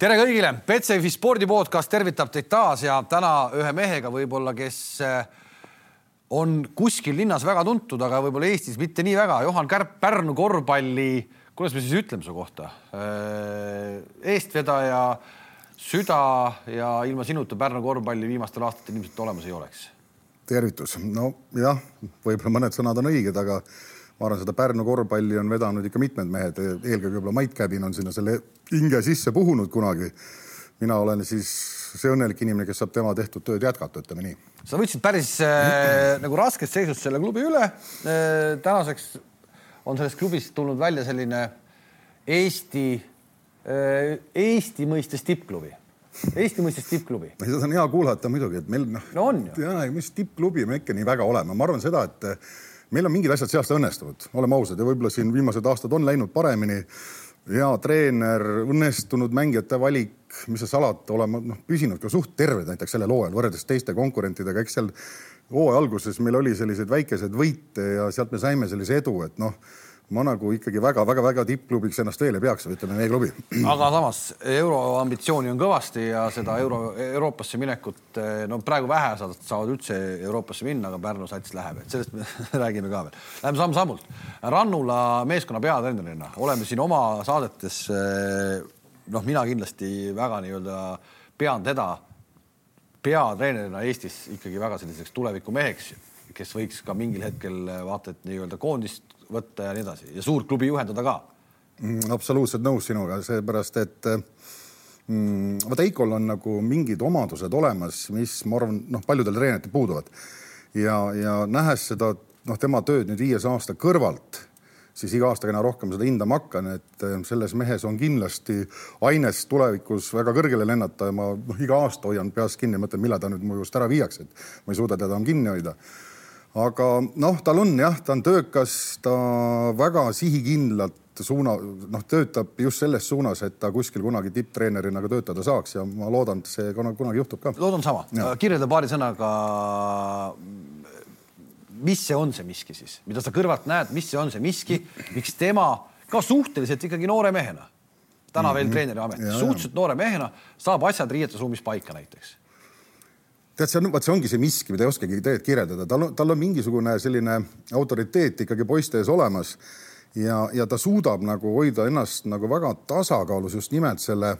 tere kõigile, Betsafe spordi podcast tervitab teid taas ja täna ühe mehega võib-olla, kes eh, on kuskil linnas väga tuntud, aga võib-olla Eestis mitte nii väga. Johan Kärp, Pärnu korvpalli, kuidas me siis ütleme su kohta? Eh, eestvedaja, süda ja ilma sinuta Pärnu korvpalli viimastel aastatel ilmselt olemas ei oleks. tervitus, nojah, võib-olla mõned sõnad on õiged, aga ma arvan, seda Pärnu korvpalli on vedanud ikka mitmed mehed, eelkõige võib-olla Mait Käbin on sinna selle hinge sisse puhunud kunagi. mina olen siis see õnnelik inimene, kes saab tema tehtud tööd jätkata, ütleme nii. sa võtsid päris äh, nagu raskest seisust selle klubi üle äh,. tänaseks on sellest klubist tulnud välja selline Eesti äh,, Eesti mõistes tippklubi Eesti mõistes tippklubi. seda on hea kuulata muidugi, et meil noh. no on ju. ja, mis tippklubi me ikka nii väga oleme, ma arvan seda, et meil on mingid asjad see aasta õnnestunud, oleme ausad ja võib-olla siin viimased aastad on läinud paremini. hea treener, õnnestunud mängijate valik, mis sa salata, oleme noh, püsinud ka suht terved näiteks sellel hooajal võrreldes teiste konkurentidega, eks seal hooaja alguses meil oli selliseid väikeseid võite ja sealt me saime sellise edu, et noh ma nagu ikkagi väga-väga-väga tippklubiks ennast veel ei peaks, ütleme meie klubi. aga samas euro ambitsiooni on kõvasti ja seda euro, Euroopasse minekut, no praegu vähe saavad, saavad üldse Euroopasse minna, aga Pärnu sats läheb, et sellest me räägime ka veel. Läheme samm-sammult. Rannula meeskonna peatreenerina oleme siin oma saadetes, noh, mina kindlasti väga nii-öelda pean teda peatreenerina Eestis ikkagi väga selliseks tulevikumeheks, kes võiks ka mingil hetkel vaata et nii-öelda koondist võtta ja nii edasi. Ja suurt klubi juhendada ka. Mm,. absoluutselt nõus sinuga, seepärast et mm, vaata Eikol on nagu mingid omadused olemas, mis ma arvan, noh, paljudel treeneritel puuduvad. Ja, ja nähes seda noh, tema tööd nüüd viies aasta kõrvalt siis iga aastaga aina rohkem seda hindama hakkan, et eh, selles mehes on kindlasti aines tulevikus väga kõrgele lennata ja ma noh, iga aasta hoian peas kinni mõtlen, millal ta nüüd mu juurest ära viiakse, et ma ei suuda teda kinni hoida aga noh, tal on jah, ta on töökas, ta väga sihikindlalt suuna, noh, töötab just selles suunas, et ta kuskil kunagi tipptreenerina ka töötada saaks ja ma loodan, et see kunagi juhtub ka. loodan sama. kirjelda paari sõnaga, mis see on see miski siis, mida sa kõrvalt näed, mis see on see miski, miks tema ka suhteliselt ikkagi noore mehena, täna mm -hmm. veel mhm. treeneri ametis, suhteliselt noore mehena saab asjad riietusruumis paika näiteks tead, see on, vot see ongi see miski, mida ei oskagi tegelikult kirjeldada, tal on, tal on mingisugune selline autoriteet ikkagi poiste ees olemas ja, ja ta suudab nagu hoida ennast nagu väga tasakaalus just nimelt selle,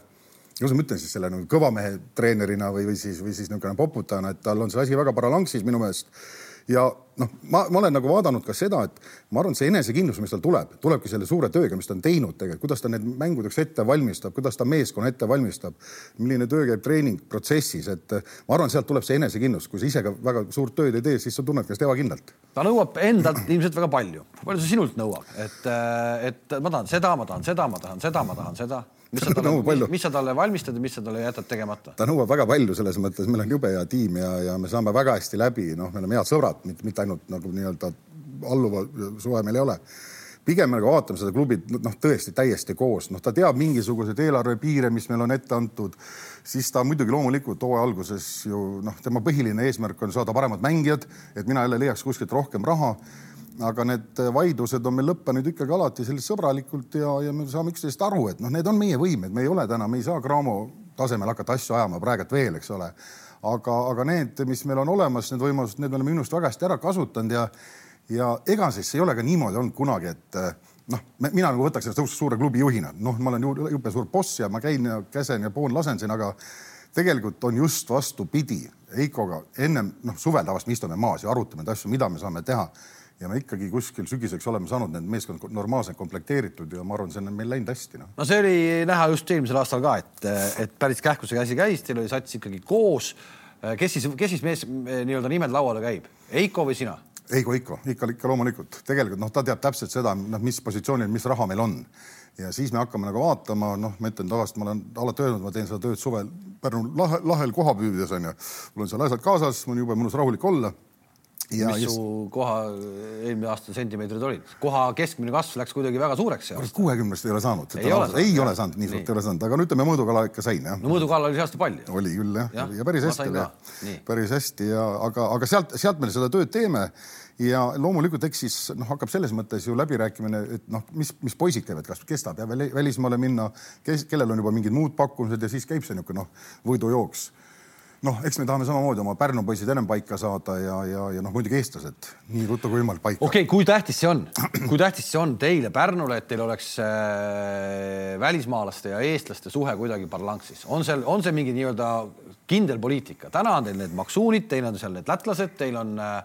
kuidas ma ütlen siis selle nagu kõva mehe treenerina või, või siis, või siis niisugune poputajana, et tal on see asi väga balanssis minu meelest ja noh, ma, ma olen nagu vaadanud ka seda, et ma arvan, see enesekindlus, mis tal tuleb, tulebki selle suure tööga, mis ta on teinud tegelikult, kuidas ta need mängudeks ette valmistab, kuidas ta meeskonna ette valmistab, milline töö käib treeningprotsessis, et ma arvan, sealt tuleb see enesekindlus, kui sa ise ka väga suurt tööd ei tee, siis sa tunned ennast ebakindlalt. ta nõuab endalt ilmselt väga palju. palju see sinult nõuab, et, et ma tahan seda, ma tahan seda, ma tahan seda, ma tahan seda mis sa talle, mis, mis sa talle valmistad ja mis sa talle jätad tegemata? ta nõuab väga palju selles mõttes, meil on jube hea tiim ja, ja me saame väga hästi läbi, noh, me oleme head sõbrad, mitte, ainult nagu nii-öelda alluva suhe meil ei ole. pigem nagu vaatame seda klubit noh, tõesti täiesti koos, noh, ta teab mingisuguseid eelarvepiire, mis meil on ette antud, siis ta muidugi loomulikult hooaja alguses ju noh, tema põhiline eesmärk on saada paremad mängijad, et mina jälle leiaks kuskilt rohkem raha aga need vaidlused on meil lõppenud ikkagi alati selliselt sõbralikult ja, ja me saame üksteisest aru, et noh, need on meie võimed, me ei ole täna, me ei saa Graamo tasemel hakata asju ajama praegult veel, eks ole. aga, aga need, mis meil on olemas, need võimalused, need me oleme minu arust väga hästi ära kasutanud ja, ja ega siis ei ole ka niimoodi olnud kunagi, et noh, mina nagu võtaks ennast suure klubi juhina, noh, ma olen jube suur boss ja ma käin ja käsen ja poon lasen siin, aga tegelikult on just vastupidi. Heikoga ennem noh, suvel tavaliselt me istume maas ja arutame neid asju, mida me saame teha ja me ikkagi kuskil sügiseks oleme saanud need meeskond normaalselt komplekteeritud ja ma arvan, see on meil läinud hästi no.. no see oli näha just eelmisel aastal ka, et, et päris kähku see asi käis, teil oli sats ikkagi koos. kes siis, kes siis mees nii-öelda nimed lauale käib, Eiko või sina? Eiko, Eiko, ikka, ikka loomulikult, tegelikult noh, ta teab täpselt seda, noh, mis positsioonil, mis raha meil on ja siis me hakkame nagu vaatama, noh, ma ütlen tavaliselt, ma olen alati öelnud, ma teen seda tööd suvel Pärnu lahe, lahel koha püüdes onju. mul on seal asjad kaasas, mul on jube mõnus rahulik olla Ja, mis just... su koha eelmine aasta sentimeetrid olid? koha keskmine kasv läks kuidagi väga suureks kuuekümnest ei ole saanud. ei ole ei ole saanud, nii suurt ei ole saanud, aga no ütleme, mõõdukala ikka sain jah. no mõõdukala oli see aasta palju. oli küll jah. Ja, ja päris hästi päris hästi ja aga, aga sealt, sealt me seda tööd teeme. Ja loomulikult, eks siis noh, hakkab selles mõttes ju läbirääkimine, et noh, mis, mis poisid käivad, kas kestab ja välismaale minna, kes, kellel on juba mingid muud pakkumised ja siis käib see niisugune noh, võidujooks noh, eks me tahame samamoodi oma Pärnu poisid ennem paika saada ja, ja, ja noh, muidugi eestlased nii ruttu kui võimalik paika. okei okay,, kui tähtis see on, kui tähtis see on teile Pärnule, et teil oleks äh, välismaalaste ja eestlaste suhe kuidagi parlanksis, on seal, on see mingi nii-öelda kindel poliitika, täna on teil need maksuunid, teil on seal need lätlased, teil on äh,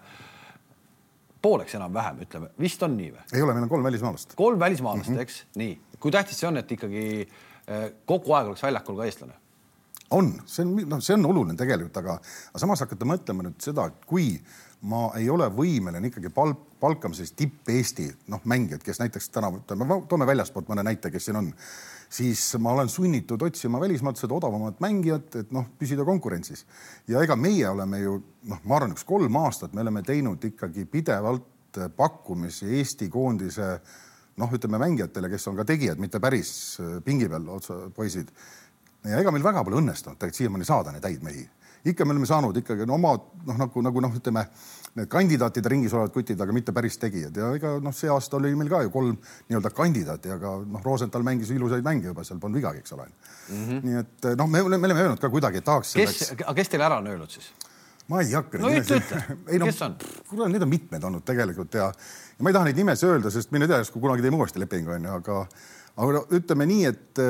pooleks enam-vähem, ütleme, vist on nii või? ei ole, meil on kolm välismaalast. kolm välismaalast mm, -hmm. eks, nii, kui tähtis see on, et ikkagi äh, kogu aeg oleks väljakul ka eestlane on, see on, noh, see on oluline tegelikult, aga, aga samas hakata mõtlema nüüd seda, et kui ma ei ole võimeline ikkagi palk, palkama sellist tipp-Eesti noh, mängijat, kes näiteks täna, toome väljaspoolt mõne näite, kes siin on, siis ma olen sunnitud otsima välismaalt seda odavamat mängijat, et noh, püsida konkurentsis. ja ega meie oleme ju noh, ma arvan, üks kolm aastat me oleme teinud ikkagi pidevalt pakkumisi Eesti koondise noh, ütleme mängijatele, kes on ka tegijad, mitte päris pingi peal otsa poisid ja ega meil väga pole õnnestunud tegelikult siiamaani saada neid häid mehi. ikka me oleme saanud ikkagi no, oma noh, nagu, nagu noh, ütleme need kandidaatide ringis olevad kutid, aga mitte päris tegijad ja ega noh, see aasta oli meil ka ju kolm nii-öelda kandidaati, aga noh, Rosenthal mängis ilusaid mänge juba, seal polnud vigagi, eks ole mm. -hmm. nii et noh, me, me oleme öelnud ka kuidagi, et tahaks. kes, kes teile ära on öelnud siis? ma ei hakka. no ütle, ütle, no, kes on? kuule, neid on mitmeid olnud tegelikult ja, ja ma ei taha neid nimesid öelda, sest mine tea, kui kunagi teeme uuesti lepingu onju, aga, aga no, ütleme nii, et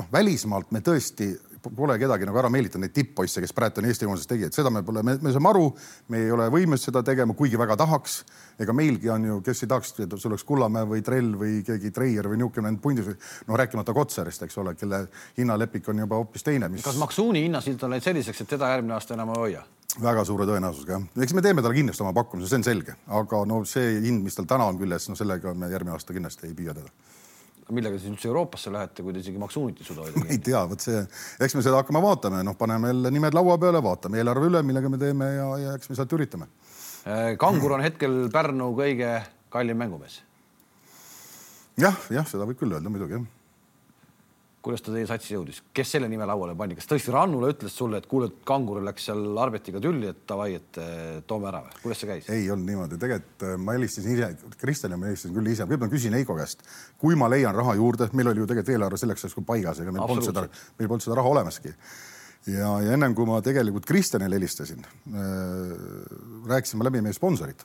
noh, välismaalt me tõesti pole kedagi nagu ära meelitanud, neid tipp-poisse, kes praegu on Eesti koondises tegijad, seda me pole, me, me saame aru, me ei ole võimelised seda tegema, kuigi väga tahaks. ega meilgi on ju, kes ei tahaks, et sul oleks Kullamäe või Trell või keegi Treier või niisugune pundis, no rääkimata Kotsarist, eks ole, kelle hinnalepik on juba hoopis teine mis.... kas Maksuuni hinnasilt on läinud selliseks, et teda järgmine aasta enam ei hoia? väga suure tõenäosusega jah, eks me teeme talle kindlasti oma pakkumise, see on selge, aga no see hind, mis tal täna on küljes, no sellega me järgmine aasta kindlasti ei püüa teda millega te siis üldse Euroopasse lähete, kui te isegi maksuunit ei suuda hoida? ei tea, vot see, eks me seda hakkame vaatama, noh, paneme jälle nimed laua peale, vaatame eelarve üle, millega me teeme ja, ja eks me sealt üritame. Äh, kangur on hetkel Pärnu kõige kallim mängumees. jah, jah, seda võib küll öelda muidugi jah kuidas ta teie satsi jõudis, kes selle nime lauale pani, kas tõesti Rannula ütles sulle, et kuule, Kangur läks seal Arbetiga tülli, et davai, et eh, toome ära või, kuidas see käis? ei olnud niimoodi, tegelikult eh, ma helistasin ise, Kristjanile ma helistasin küll ise, ma küsin Heiko käest, kui ma leian raha juurde, meil oli ju tegelikult eelarve selleks ajaks paigas, ega meil polnud seda, meil polnud seda raha olemaski ja, ja ennem kui ma tegelikult Kristjanile helistasin äh,, rääkisime läbi meie sponsorid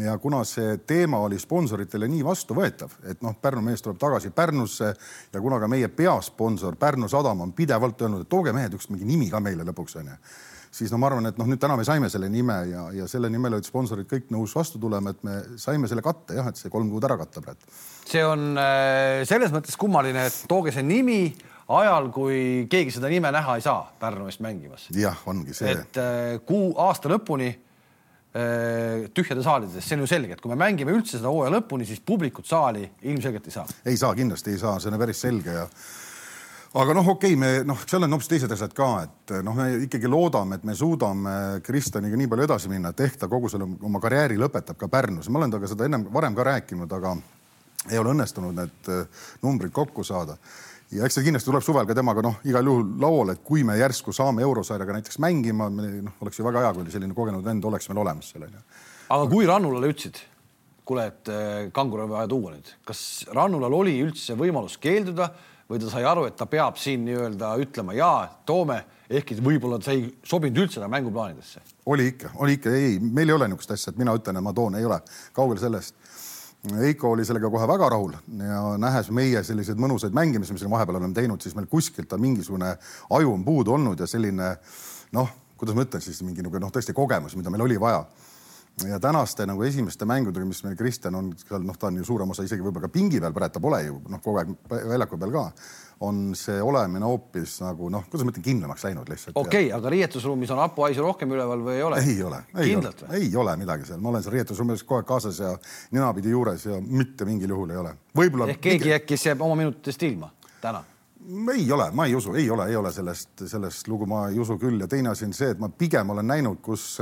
ja kuna see teema oli sponsoritele nii vastuvõetav, et noh, Pärnu mees tuleb tagasi Pärnusse ja kuna ka meie peasponsor Pärnu Sadam on pidevalt öelnud, et tooge mehed üks mingi nimi ka meile lõpuks onju, siis no ma arvan, et noh, nüüd täna me saime selle nime ja, ja selle nimel olid sponsorid kõik nõus vastu tulema, et me saime selle katte jah, et see kolm kuud ära katta praegu. see on äh, selles mõttes kummaline, et tooge see nimi ajal, kui keegi seda nime näha ei saa Pärnu eest mängimas. jah, ongi see. et äh, kuu aasta lõpuni tühjade saalides, see on ju selge, et kui me mängime üldse seda hooaja lõpuni, siis publikut saali ilmselgelt ei saa. ei saa, kindlasti ei saa, see on päris selge ja aga noh, okei okay,, me noh, seal on hoopis teised asjad ka, et noh, me ikkagi loodame, et me suudame Kristjaniga nii palju edasi minna, et ehk ta kogu selle oma karjääri lõpetab ka Pärnus. ma olen temaga seda ennem varem ka rääkinud, aga ei ole õnnestunud need numbrid kokku saada ja eks see kindlasti tuleb suvel ka temaga noh, igal juhul lauale, et kui me järsku saame eurosarjaga näiteks mängima, noh, oleks ju väga hea, kui selline kogenud vend oleks meil olemas seal onju. aga kui Rannulale ütlesid, kuule, et eh, kangur on vaja tuua nüüd, kas Rannulal oli üldse võimalus keelduda või ta sai aru, et ta peab siin nii-öelda ütlema ja toome, ehkki võib-olla see ei sobinud üldse ta mänguplaanidesse? oli ikka, oli ikka, ei, meil ei ole niisugust asja, et mina ütlen, et ma toon, ei ole, kaugel sellest Eiko oli sellega kohe väga rahul ja nähes meie selliseid mõnusaid mängimisi, mis me vahepeal oleme teinud, siis meil kuskilt on mingisugune aju on puudu olnud ja selline noh, kuidas ma ütlen siis mingi nagu noh, tõesti kogemus, mida meil oli vaja. Ja tänaste nagu esimeste mängudega, mis meil Kristjan on seal, noh, ta on ju suurem osa isegi võib-olla ka pingi peal, praegu ta pole ju noh, kogu aeg väljaku peal ka on see olemine hoopis nagu noh, kuidas ma ütlen, kindlamaks läinud lihtsalt. okei okay,, aga riietusruumis on hapuhaisu rohkem üleval või ei ole? ei ole, ei ole, ei ole midagi seal, ma olen seal riietusruumis kogu aeg kaasas ja ninapidi juures ja mitte mingil juhul ei ole. võib-olla. ehk keegi äkki, kes jääb oma minutitest ilma täna? ei ole, ma ei usu, ei ole, ei ole sellest, sellest lugu ma ei usu küll ja teine asi on see, et ma pigem olen näinud, kus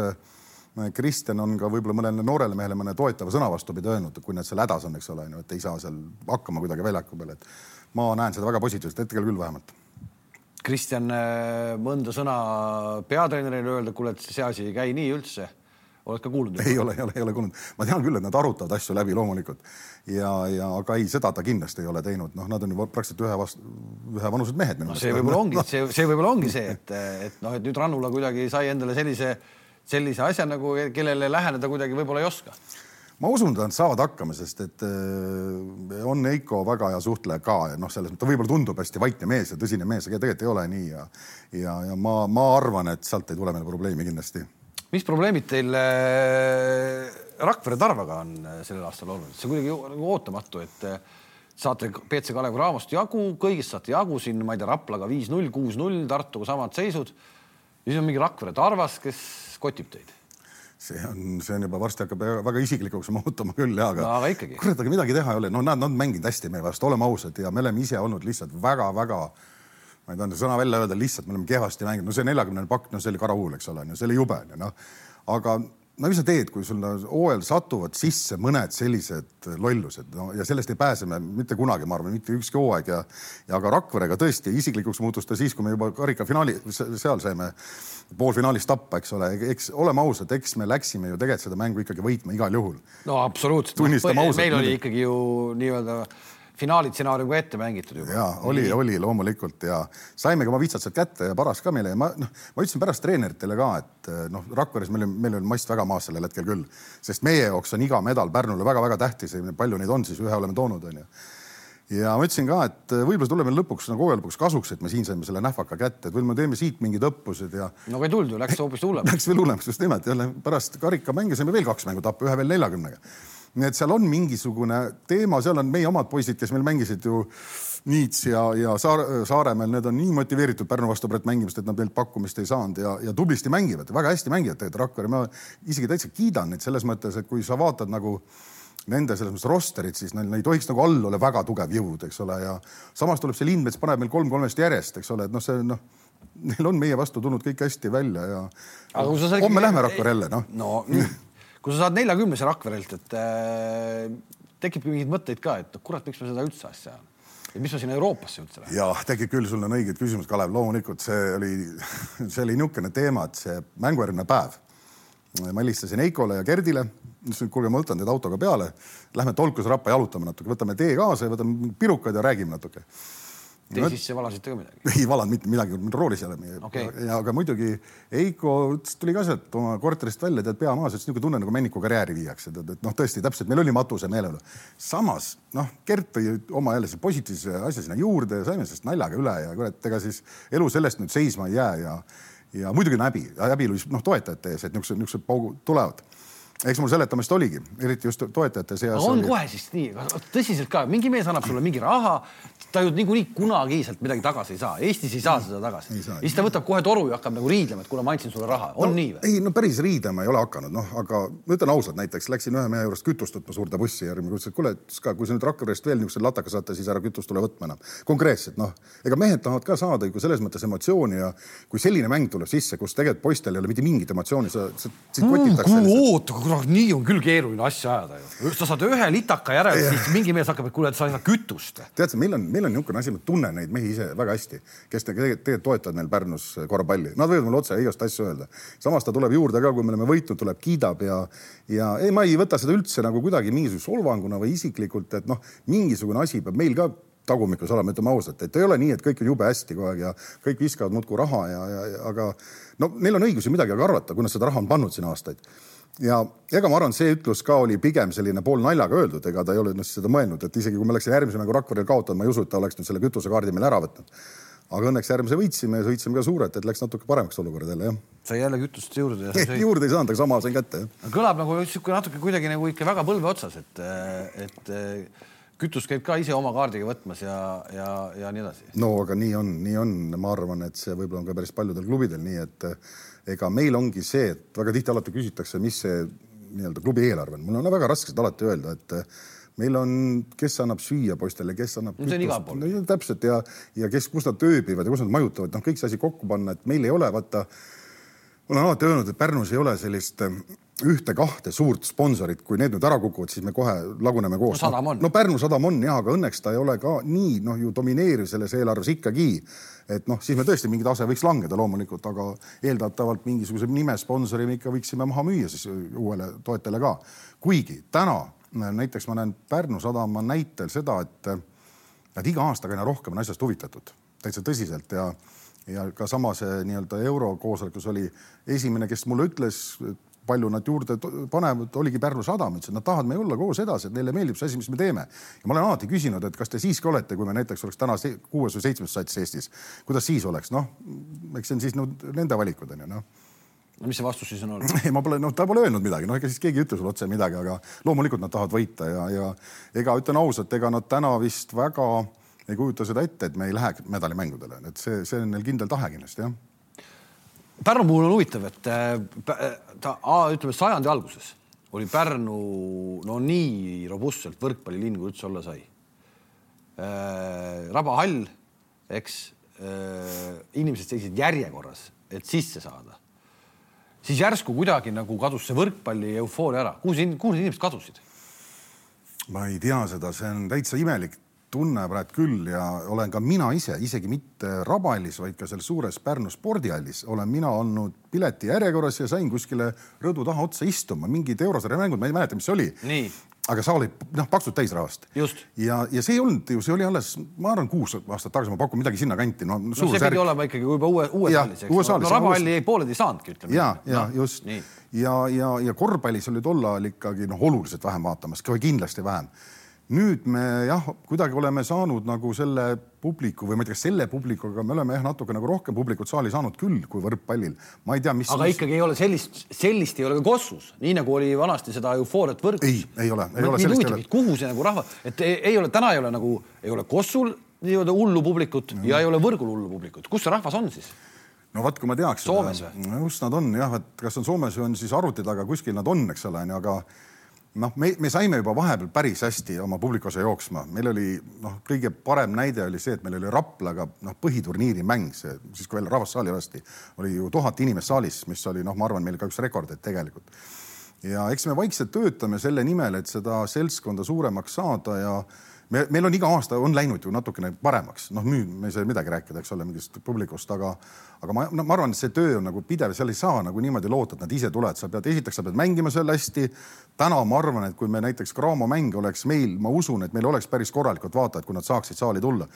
Kristjan on ka võib-olla mõnele noorele mehele mõne toetava sõna vastupidi öelnud, kui nad seal hädas on, eks ole, et ei saa seal hakkama kuidagi väljaku peal, et ma näen seda väga positiivselt, hetkel küll vähemalt. Kristjan, äh, mõnda sõna peatreenerile öelda, kuule, et see asi ei käi nii üldse oled ka kuulnud? ei ole, ei ole, ei ole kuulnud. ma tean küll, et nad arutavad asju läbi loomulikult ja, ja aga ei, seda ta kindlasti ei ole teinud, noh, nad on ju praktiliselt ühe vastu, ühe vanused mehed no,. see võib-olla ongi no., see, see võib-olla ongi see, et, et noh, et nüüd Rannula kuidagi sai endale sellise, sellise asja nagu, kellele läheneda kuidagi võib-olla ei oska. Ma usun, nad saavad hakkama, sest et äh, on Eiko väga hea suhtleja ka ja noh, selles mõttes ta võib-olla tundub hästi vaikne mees ja tõsine mees, aga tegelikult ei ole nii ja ja, ja ma, ma arvan, et sealt ei tule meil probleemi kindlasti. Mis probleemid teil äh, Rakvere Tarvaga on äh, sellel aastal olnud, see kuidagi nagu ootamatu, et saate BC Kalev Cramost jagu, kõigist saate jagu siin, ma ei tea, Raplaga viis-null, kuus-null, Tartuga samad seisud. ja siis on mingi Rakvere Tarvas, kes kotib teid? See on, see on juba varsti hakkab väga isiklikuks muutuma küll ja, aga, no, aga kurat, aga midagi teha ei ole, no nad, nad mänginud hästi meie vastu, oleme ausad ja me oleme ise olnud lihtsalt väga-väga ma ei taha sõna välja öelda, lihtsalt me oleme kehvasti mänginud, no see neljakümnene pakk, no see oli karahuul, eks ole, see oli jube, noh. aga no mis sa teed, kui sul hooajal satuvad sisse mõned sellised lollused, no ja sellest ei pääse me mitte kunagi, ma arvan, mitte ükski hooaeg ja ja ka Rakverega tõesti isiklikuks muutus ta siis, kui me juba karikafinaali seal saime poolfinaalis tappa, eks ole, eks oleme ausad, eks me läksime ju tegelikult seda mängu ikkagi võitma igal juhul. no absoluutselt. tunnistame ausalt. meil oli ikkagi ju nii-öelda finaalistsenaariumiga ette mängitud juba. ja oli, oli loomulikult ja saime ka oma vitsad sealt kätte ja paras ka meile ja ma noh, ma ütlesin pärast treeneritele ka, et noh, Rakveres meil, meil oli mast väga maas sellel hetkel küll, sest meie jaoks on iga medal Pärnule väga-väga tähtis ja palju neid on siis, ühe oleme toonud, onju ja ma ütlesin ka, et võib-olla tuleb meil lõpuks nagu hooaja lõpuks kasuks, et me siin saime selle nähvaka kätte, et võib-olla me teeme siit mingid õppused ja. no aga ei tulnud ju, läks hoopis hullemaks. Läks veel hullemaks just nimelt jälle pärast karikamänge saime veel kaks mängu tappa, ühe veel neljakümnega nii et seal on mingisugune teema, seal on meie omad poisid, kes meil mängisid ju Niits ja, ja Saare, Saaremäel, need on nii motiveeritud Pärnu vastu praegu mängimist, et nad meilt pakkumist ei saanud ja, ja tublisti mängivad, väga hästi mängivad tegelikult Rakvere, ma isegi täitsa kiidan neid selles mõttes, et kui sa vaatad nagu nende selles mõttes rosterit, siis neil ei tohiks nagu all olla väga tugev jõud, eks ole, ja samas tuleb see Lindmets paneb meil kolm kolmest järjest, eks ole, et noh, see noh, neil on meie vastu tulnud kõik hästi välja ja. homme lähme Rakvere jälle, noh. no, no kui sa saad neljakümnese Rakverelt, et äh, tekibki mingeid mõtteid ka, et kurat, miks me seda üldse asja ja mis me sinna Euroopasse üldse läheme? ja tekib küll, sul on õiged küsimused, Kalev, loomulikult see oli, see oli niisugune teema, et see mängujärgne päev. ma helistasin Eikole ja Gerdile, ütlesin, kuulge, ma võtan teid autoga peale, lähme Tolkuse rappa jalutame natuke, võtame tee kaasa ja võtame pirukad ja räägime natuke tee sisse valasite ka midagi? ei valanud mitte midagi, roolis ei ole meie okay.. ja aga muidugi Eiko tuli ka sealt oma korterist välja, tead pea maas, ütles niisugune tunne nagu Männiku karjääri viiakse, tead, et noh, tõesti täpselt, meil oli matuse meeleolu. samas noh, Gert tõi oma jälle see positiivse asja sinna juurde ja saime sellest naljaga üle ja kurat, ega siis elu sellest nüüd seisma ei jää ja ja muidugi on häbi, häbi noh, toetajate ees, et niisugused, niisugused paugud tulevad eks mul seletamist oligi, eriti just toetajate seas. on oli... kohe siis nii, tõsiselt ka, mingi mees annab sulle mingi raha, ta ju niikuinii kunagi sealt midagi tagasi ei saa, Eestis ei saa seda tagasi. ja siis ta võtab kohe toru ja hakkab nagu riidlema, et kuule, ma andsin sulle raha, on no, nii või? ei no päris riidema ei ole hakanud, noh, aga ma ütlen ausalt, näiteks läksin ühe mehe juurest kütust võtma suurde bussi ja ütles, et kuule, kui sa nüüd Rakverest veel niisuguse lataka saate, siis ära kütust tule võtma enam. konkreetselt noh, ega mehed tahavad ka saada ju selles mõttes emotsiooni ja kui selline mäng tuleb sisse, kus tegelikult poistel ei ole mitte mingit emotsiooni, sa, sa sind kotitakse mm,. oota, kurat, nii on küll keeruline asja ajada ju. sa saad ühe litaka järel, siis mingi mees hakkab, et kuule, et sa ei saa kütust. tead sa, meil on, meil on niisugune asi, ma tunnen neid mehi ise väga hästi, kes tegelikult, tegelikult toetavad meil Pärnus korvpalli, nad võivad mulle otse Heiost asju öelda. samas ta tuleb juurde ka, kui me oleme võitnud, tuleb, kiidab ja, ja ei, ma ei võta seda üldse nagu kuidagi mingisuguse solvanguna või isiklikult, et noh, mingisugune asi peab meil ka tagumikus olema, ütleme ausalt, et ei ole nii, et kõik on jube hästi kogu aeg ja kõik viskavad muudkui raha ja, ja, ja aga no neil on õigus ju midagi arvata, kui nad seda raha on pannud siin aastaid ja ega ma arvan, see ütlus ka oli pigem selline pool naljaga öeldud, ega ta ei ole seda mõelnud, et isegi kui me oleksime järgmise mängu Rakverel kaotanud, ma ei usu, et ta oleks nüüd selle kütusekaardi meil ära võtnud. aga õnneks järgmise võitsime ja sõitsime ka suurelt, et läks natuke paremaks olukord jälle jah. sai jälle kütust juurde? juurde ei saanud, aga sama sain kätte jah. kõlab nagu sihuke natuke kuidagi nagu ikka väga põlve otsas, et, et kütust käib ka ise oma kaardiga võtmas ja, ja, ja nii edasi. no aga nii on, nii on, ma arvan, et see võib-olla on ka päris paljudel klubidel nii, et ega meil ongi see, et väga tihti alati küsitakse, mis see nii-öelda klubi eelarve on, mul on väga raske seda alati öelda, et eh, meil on, kes annab süüa poistele, kes annab. see on igal pool no,. täpselt ja, ja kes, kus nad ööbivad ja kus nad majutavad, noh, kõik see asi kokku panna, et meil ei ole vaata ma olen alati öelnud, et Pärnus ei ole sellist äh, ühte-kahte suurt sponsorit, kui need nüüd ära kukuvad, siis me kohe laguneme koos. no sadam on. no Pärnu sadam on jah, aga õnneks ta ei ole ka nii noh, ju domineeriv selles eelarves ikkagi. et noh, siis me tõesti mingi tase võiks langeda loomulikult, aga eeldatavalt mingisuguse nimesponsori me ikka võiksime maha müüa siis uuele toetajale ka. kuigi täna näiteks ma näen Pärnu sadama näitel seda, et nad iga aastaga aina rohkem on asjast huvitatud, täitsa tõsiselt ja ja ka sama see nii-öelda eurokoosolekus oli esimene, kes mulle ütles, palju nad juurde panevad, oligi Pärnu sadam, ütles, et nad tahavad meiega olla koos edasi, et neile meeldib see asi, mis me teeme. ja ma olen alati küsinud, et kas te siiski olete, kui me näiteks oleks täna kuues või seitsmes sats Eestis, kuidas siis oleks, noh, eks see on siis no, nende valikud on ju noh no mis see vastus siis on olnud? ei, ma pole, noh, ta pole öelnud midagi, noh, ega siis keegi ei ütle sulle otse midagi, aga loomulikult nad tahavad võita ja, ja ega ütlen ausalt, ega nad täna vist väga ei kujuta seda ette, et me ei lähe medalimängudele, et see, see on neil kindel tahe kindlasti jah Pärnu puhul on huvitav, et äh, ta ütleme sajandi alguses oli Pärnu no nii robustselt võrkpallilinn, kui üldse olla sai. Äh, rabahall, eks, äh, inimesed seisid järjekorras, et sisse saada. siis järsku kuidagi nagu kadus see võrkpalli eufooria ära. kuhu see, kuhu need inimesed kadusid? ma ei tea seda, see on täitsa imelik tunne praegu küll ja olen ka mina ise, isegi mitte Rabahallis, vaid ka seal suures Pärnu spordihallis olen mina olnud pileti järjekorras ja sain kuskile rõdu taha otsa istuma, mingid eurosarja mängud, ma ei mäleta, mis see oli. aga saal oli noh, paksult täis rahvast. ja, ja see ei olnud ju, see oli alles, ma arvan, kuus aastat tagasi, ma pakun midagi sinnakanti no,. no see pidi olema ikkagi juba uue, uues hallis, eks. no, no Rabahalli jäi pooled ei saanudki, ütleme. ja, ja no, just. ja, ja, ja korvpallis oli tol ajal ikkagi noh, oluliselt vähem vaatamas, kindlasti vähem nüüd me jah, kuidagi oleme saanud nagu selle publiku või ma ei tea, kas selle publikuga me oleme jah, natuke nagu rohkem publikut saali saanud küll kui võrkpallil. ma ei tea, mis. aga mis... ikkagi ei ole sellist, sellist ei ole ka Kossus, nii nagu oli vanasti seda eufooriat võrgus. ei, ei ole, ei ole. nii huvitav, kuhu see nagu rahva, et ei, ei ole, täna ei ole nagu, ei ole Kossul nii-öelda hullu publikut mm. ja ei ole võrgul hullu publikut. kus see rahvas on siis? no vot, kui ma teaks. Soomes või? kus nad on jah, et kas on Soomes või on siis arvuti taga, kuskil nad on, eks ole, onju, aga noh, me, me saime juba vahepeal päris hästi oma publiku osa jooksma, meil oli noh, kõige parem näide oli see, et meil oli Raplaga noh, põhiturniiri mäng, see siis kui veel rahvast saali lasti, oli ju tuhat inimest saalis, mis oli noh, ma arvan, meil ka üks rekordeid tegelikult. ja eks me vaikselt töötame selle nimel, et seda seltskonda suuremaks saada ja me, meil on iga aasta on läinud ju natukene paremaks, noh, me ei saa midagi rääkida, eks ole, mingist publikust, aga, aga ma no,, ma arvan, et see töö on nagu pidev, seal ei saa nagu niimoodi loota, et nad ise tulevad, sa pead, esiteks sa pead mängima seal hästi. täna ma arvan, et kui me näiteks Graamo mäng oleks meil, ma usun, et meil oleks päris korralikud vaatajad, kui nad saaksid saali tulla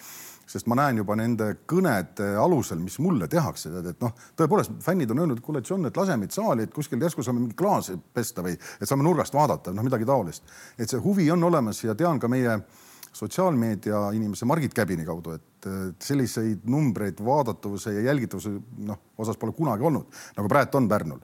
sest ma näen juba nende kõnede alusel, mis mulle tehakse, tead, et noh, tõepoolest fännid on öelnud, kuule, John, et lase meid saali, et kuskil järsku saame mingi klaasi pesta või et saame nurgast vaadata, noh, midagi taolist. et see huvi on olemas ja tean ka meie sotsiaalmeedia inimese Margit Käbini kaudu, et selliseid numbreid vaadatavuse ja jälgitavuse noh, osas pole kunagi olnud, nagu praegu on Pärnul.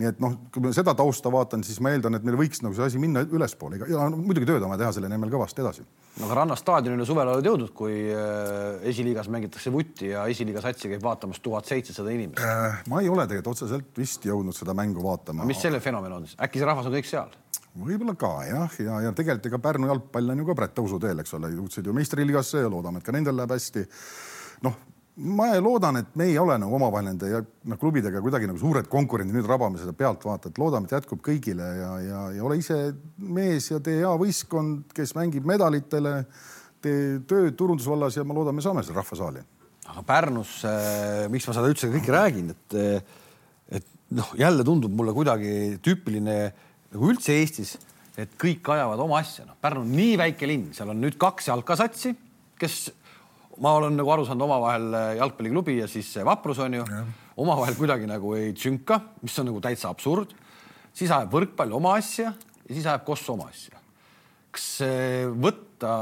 nii et noh, kui ma seda tausta vaatan, siis ma eeldan, et meil võiks nagu see asi minna ülespoole ja no, muidugi tööd on vaja teha selle nimel kõvasti edasi. no aga Ranna staadionile suvel oled jõudnud, kui äh, esiliigas mängitakse vutti ja esiliiga satsi käib vaatamas tuhat seitsesada inimest äh,. ma ei ole tegelikult otseselt vist jõudnud seda mängu vaatama. mis selle fenomen on siis, äkki see rahvas on kõik seal? Võib-olla ka jah, ja, ja tegelikult ega Pärnu jalgpall on ju ka praegu tõusuteel, eks ole, jõudsid ju meistriliigasse ja loodame, et ka nendel läheb hästi. noh, ma loodan, et me ei ole nagu omavahel nende noh, klubidega kuidagi nagu suured konkurendid, nüüd rabame seda pealtvaatajat, loodame, et jätkub kõigile ja, ja, ja ole ise mees ja tee hea võistkond, kes mängib medalitele, tee tööd turundusvallas ja ma loodan, me saame selle rahvasaali. aga Pärnus äh,, miks ma seda üldse kõike räägin, et, et noh, jälle tundub mulle kuidagi tüüpiline nagu üldse Eestis, et kõik ajavad oma asja, noh, Pärnu on nii väike linn, seal on nüüd kaks jalkasatsi, kes ma olen nagu aru saanud omavahel äh, jalgpalliklubi ja siis Vaprus on ju omavahel kuidagi nagu ei tsünka, mis on nagu täitsa absurd. siis ajab võrkpall oma asja ja siis ajab Koss oma asja. kas võtta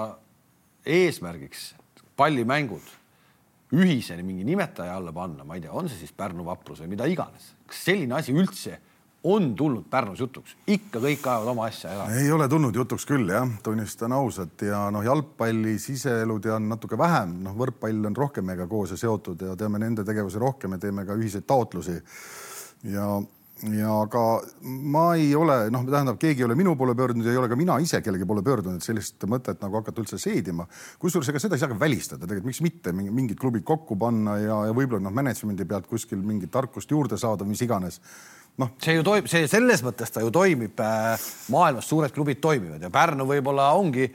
eesmärgiks pallimängud ühiseni mingi nimetaja alla panna, ma ei tea, on see siis Pärnu Vaprus või mida iganes, kas selline asi üldse on tulnud Pärnus jutuks, ikka kõik ajavad oma asja ära. ei ole tulnud jutuks küll jah, tunnistan ausalt ja noh, jalgpalli siseelu tean natuke vähem, noh, võrkpall on rohkem meiega koos ja seotud ja teame nende tegevusi rohkem ja teeme ka ühiseid taotlusi. ja ja aga ma ei ole, noh, tähendab, keegi ei ole minu poole pöördunud ja ei ole ka mina ise kellegi poole pöördunud, sellist mõtet nagu hakata üldse seedima. kusjuures ega seda ei saa ka välistada, tegelikult miks mitte mingid klubid kokku panna ja, ja võib-olla noh, management'i pealt kuskil mingit tarkust juurde saada, mis iganes noh, see ju toimib, see selles mõttes ta ju toimib äh,. maailmas suured klubid toimivad ja Pärnu võib-olla ongi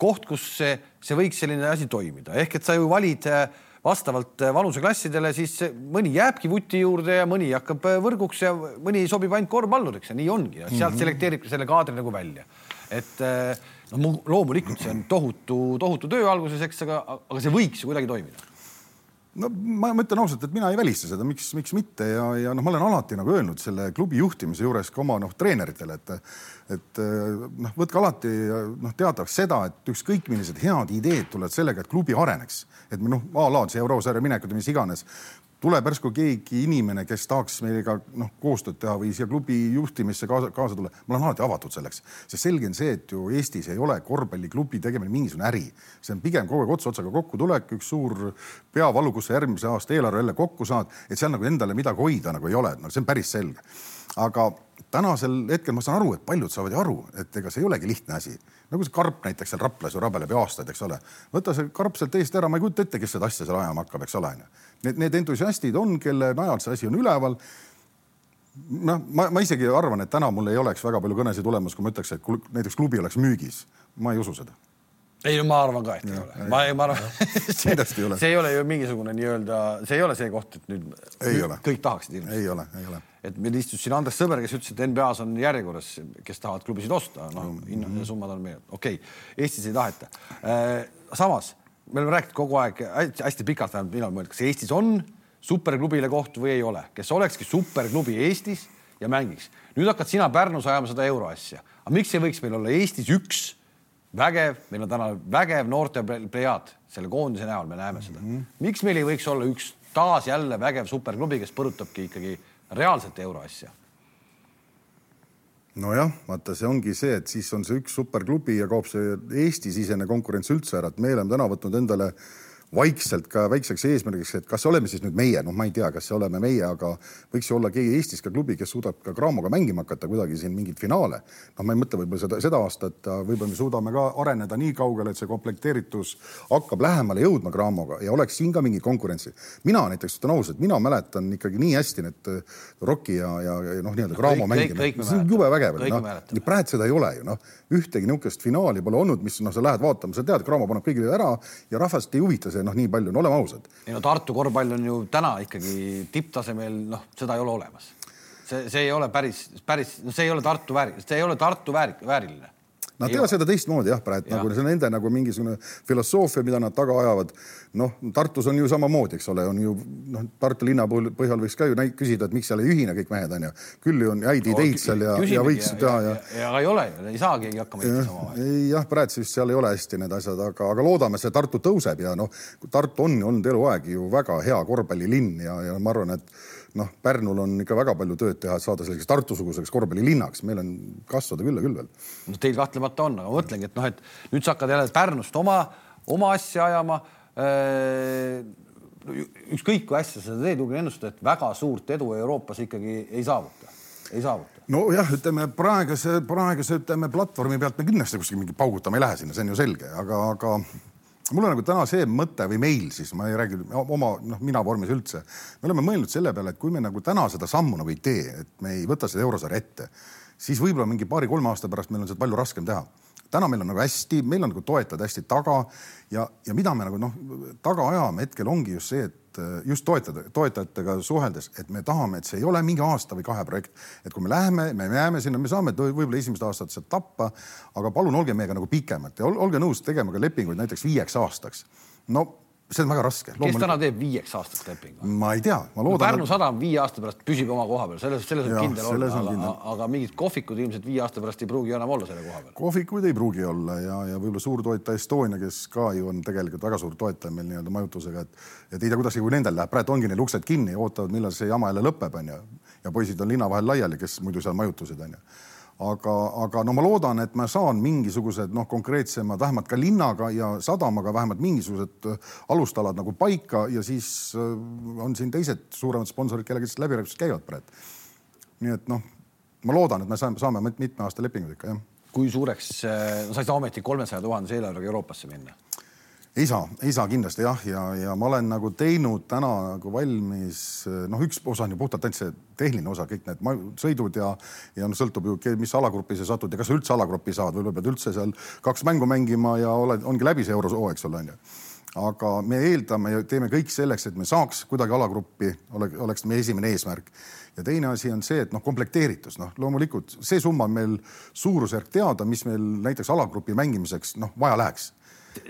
koht, kus see, see võiks selline asi toimida, ehk et sa ju valid äh, vastavalt äh, vanuseklassidele, siis mõni jääbki vuti juurde ja mõni hakkab võrguks ja mõni sobib ainult korvpalluriks ja nii ongi ja sealt -hmm. selekteeribki selle kaadri nagu välja. et noh, loomulikult see on tohutu, tohutu töö alguses, eks, aga, aga see võiks ju kuidagi toimida no ma, ma ütlen ausalt, et mina ei välista seda, miks, miks mitte ja, ja noh, ma olen alati nagu öelnud selle klubi juhtimise juures ka oma noh, treeneritele, et et noh, võtke alati noh, teatavaks seda, et ükskõik millised head ideed tulevad sellega, et klubi areneks, et noh, a la see eurosarja minekud mis iganes tuleb järsku keegi inimene, kes tahaks meiega noh, koostööd teha või siia klubi juhtimisse kaasa, kaasa tulla, ma olen alati avatud selleks, sest selge on see, et ju Eestis ei ole korvpalliklubi tegemine mingisugune äri, see on pigem kogu aeg ots otsaga kokkutulek, üks suur peavalu, kus sa järgmise aasta eelarve jälle kokku saad, et seal nagu endale midagi hoida nagu ei ole, no see on päris selge. aga tänasel hetkel ma saan aru, et paljud saavad ju aru, et ega see ei olegi lihtne asi. nagu see karp näiteks seal Raplas ju rabeleb ju aastaid, eks ole. võta see karp sealt eest ära, ma ei kujuta ette, kes seda asja seal ajama hakkab, eks ole, onju. Need, need entusiastid on, kelle najal see asi on üleval. noh, ma, ma isegi arvan, et täna mul ei oleks väga palju kõnesid tulemas, kui ma ütleks, et näiteks klubi oleks müügis. ma ei usu seda ei no ma arvan ka, et ja, ei ole. ma, ma arvan, see, see ei ole ju mingisugune nii-öelda, see ei ole see koht, et nüüd ei kõik tahaksid ilmselt. ei ole, ei ole. et meil istus siin Andres Sõber, kes ütles, et NBA-s on järjekorras, kes tahavad klubisid osta, noh mm, hinnad ja summad on meil, okei okay., Eestis ei taheta äh,. samas me oleme rääkinud kogu aeg hästi pikalt, vähemalt mina mõelnud, kas Eestis on superklubile koht või ei ole, kes olekski superklubi Eestis ja mängiks. nüüd hakkad sina Pärnus ajama seda euroasja, aga miks ei võiks meil olla Eestis üks vägev, meil on täna vägev noorte plejaad selle koondise näol, me näeme seda mm. -hmm. miks meil ei võiks olla üks taas jälle vägev superklubi, kes põrutabki ikkagi reaalselt euroasja? Nojah, vaata, see ongi see, et siis on see üks superklubi ja kaob see Eesti-sisene konkurents üldse ära, et me oleme täna võtnud endale äh, vaikselt ka väikseks eesmärgiks, et kas oleme siis nüüd meie, noh, ma ei tea, kas see oleme meie, aga võiks ju olla keegi Eestis ka klubi, kes suudab ka Craamoga mängima hakata kuidagi siin mingeid finaale. noh, ma ei mõtle võib-olla seda, seda aastat, võib-olla me suudame ka areneda nii kaugele, et see komplekteeritus hakkab lähemale jõudma Craamoga ja oleks siin ka mingi konkurentsi. mina näiteks ütlen ausalt, mina mäletan ikkagi nii hästi need Rocki ja, ja, ja noh, nii-öelda Craamo mängimine. see on jube vägev, noh, praegu seda ei ole ju noh, ühtegi niisugust finaali pole olnud, mis noh, sa lähed vaatama, sa tead, Cramo paneb kõigile ära ja rahvast ei huvita see noh, nii palju, no oleme ausad. ei no Tartu korvpall on ju täna ikkagi tipptasemel, noh, seda ei ole olemas. see, see ei ole päris, päris, no see ei ole Tartu vääri, see ei ole Tartu vääri, vääriline Nad teevad seda teistmoodi jah, praegu ja. nagu see on nende nagu mingisugune filosoofia, mida nad taga ajavad. noh, Tartus on ju samamoodi, eks ole, on ju noh, Tartu linna puhul põhjal võiks ka ju näid, küsida, et miks seal ei ühine kõik mehed onju. küll ju on häid ideid seal ja, ja võiks teha ja, ja. ja ei ole ei saa keegi hakkama ehitama omavahel. ei jah, praegu siis seal ei ole hästi need asjad, aga, aga loodame, see Tartu tõuseb ja noh, Tartu on olnud eluaeg ju väga hea korvpallilinn ja, ja ma arvan, et noh, Pärnul on ikka väga palju tööd teha, et saada selliseks Tartu-suguseks korvpallilinnaks, meil on kasvada küll ja küll veel. no teil kahtlemata on, aga ma mõtlengi, et noh, et nüüd sa hakkad jälle Pärnust oma, oma asja ajama äh, ükskõik kui hästi sa seda teed, julgen ennustada, et väga suurt edu Euroopas ikkagi ei saavuta, ei saavuta. nojah, ütleme praeguse, praeguse ütleme platvormi pealt me kindlasti kuskil mingi paugutama ei lähe sinna, see on ju selge, aga, aga mul on nagu täna see mõte või meil siis, ma ei räägi oma noh, mina vormis üldse. me oleme mõelnud selle peale, et kui me nagu täna seda sammu nagu ei tee, et me ei võta seda eurosarja ette, siis võib-olla mingi paari-kolme aasta pärast meil on seda palju raskem teha. Täna meil on nagu hästi, meil on nagu toetajad hästi taga ja, ja mida me nagu noh, taga ajame hetkel ongi just see, et äh, just toetada, toetajatega suheldes, et me tahame, et see ei ole mingi aasta või kahe projekt, et kui me läheme, me jääme sinna, me saame võib-olla esimesed aastad sealt tappa, aga palun olge meiega nagu pikemalt ja olge nõus tegema ka lepinguid näiteks viieks aastaks. no see on väga raske. kes täna teeb viieks aastast lepingu? ma ei tea, ma loodan no,. Pärnu sadam viie aasta pärast püsib oma koha peal, selles, selles on ja, kindel olla, aga, aga mingid kohvikud ilmselt viie aasta pärast ei pruugi enam olla selle koha peal. kohvikuid ei pruugi olla ja, ja võib-olla suurtoetaja Estonia, kes ka ju on tegelikult väga suur toetaja meil nii-öelda majutusega, et et ei tea, kuidas kui nendel läheb, praegu ongi neil uksed kinni, ootavad, millal see jama jälle lõpeb, onju. ja poisid on linna vahel laiali, kes muidu seal majutusid, onju aga, aga no ma loodan, et ma saan mingisugused noh, konkreetsemad, vähemalt ka linnaga ja sadamaga vähemalt mingisugused äh, alustalad nagu paika ja siis äh, on siin teised suuremad sponsorid, kellega siis läbirääkimised käivad praegu nii et noh, ma loodan, et me saame, saame mitme aasta lepingud ikka jah. kui suureks, no sa ei saa ometi kolmesaja tuhandese eelarvega Euroopasse minna ei saa, ei saa kindlasti jah, ja, ja ma olen nagu teinud täna nagu valmis, noh, üks osa on ju puhtalt ainult see tehniline osa, kõik need sõidud ja, ja noh, sõltub ju, mis alagrupi sa satud ja kas sa üldse alagrupi saad, võib-olla pead üldse seal kaks mängu mängima ja oled, ongi läbi see eurosoo, eks ole, onju aga me eeldame ja teeme kõik selleks, et me saaks kuidagi alagruppi, oleks meie esimene eesmärk. ja teine asi on see, et noh, komplekteeritus, noh, loomulikult see summa on meil suurusjärk teada, mis meil näiteks alagrupi mängimiseks noh, vaja läheks.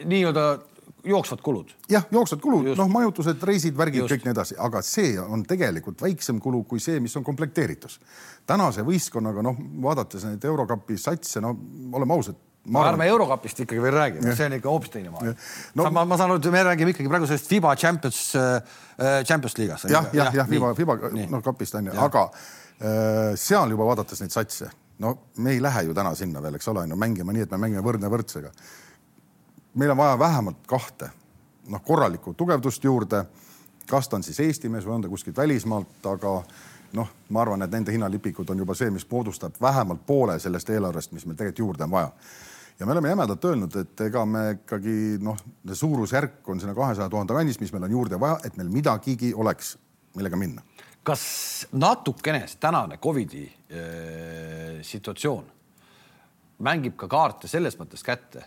nii-öelda jooksvad kulud. jah, jooksvad kulud, noh, majutused, reisid, värgid, kõik nii edasi, aga see on tegelikult väiksem kulu kui see, mis on komplekteeritus. tänase võistkonnaga, noh, vaadates neid Eurokapi satse, no oleme ausad ma arvan, ärme Eurokapist ikkagi veel räägime, see on ikka hoopis teine maailm. No,. ma, ma saan aru, et me räägime ikkagi praegu sellest FIBA Champions äh,, Champions liigast. jah, jah, jah, FIBA, FIBA noh, kapist on ju, aga äh, seal juba vaadates neid satse, no me ei lähe ju täna sinna veel, eks ole, ju, mängima nii, et me mängime võrdne võrdsega meil on vaja vähemalt kahte, noh, korralikku tugevdust juurde. kas ta on siis Eesti mees või on ta kuskilt välismaalt, aga noh, ma arvan, et nende hinnalipikud on juba see, mis moodustab vähemalt poole sellest eelarvest, mis meil tegelikult juurde on vaja. ja me oleme jämedalt öelnud, et ega me ikkagi noh, see suurusjärk on sinna kahesaja tuhande kandis, mis meil on juurde vaja, et meil midagigi oleks, millega minna. kas natukene tänane Covidi äh, situatsioon mängib ka kaarte selles mõttes kätte,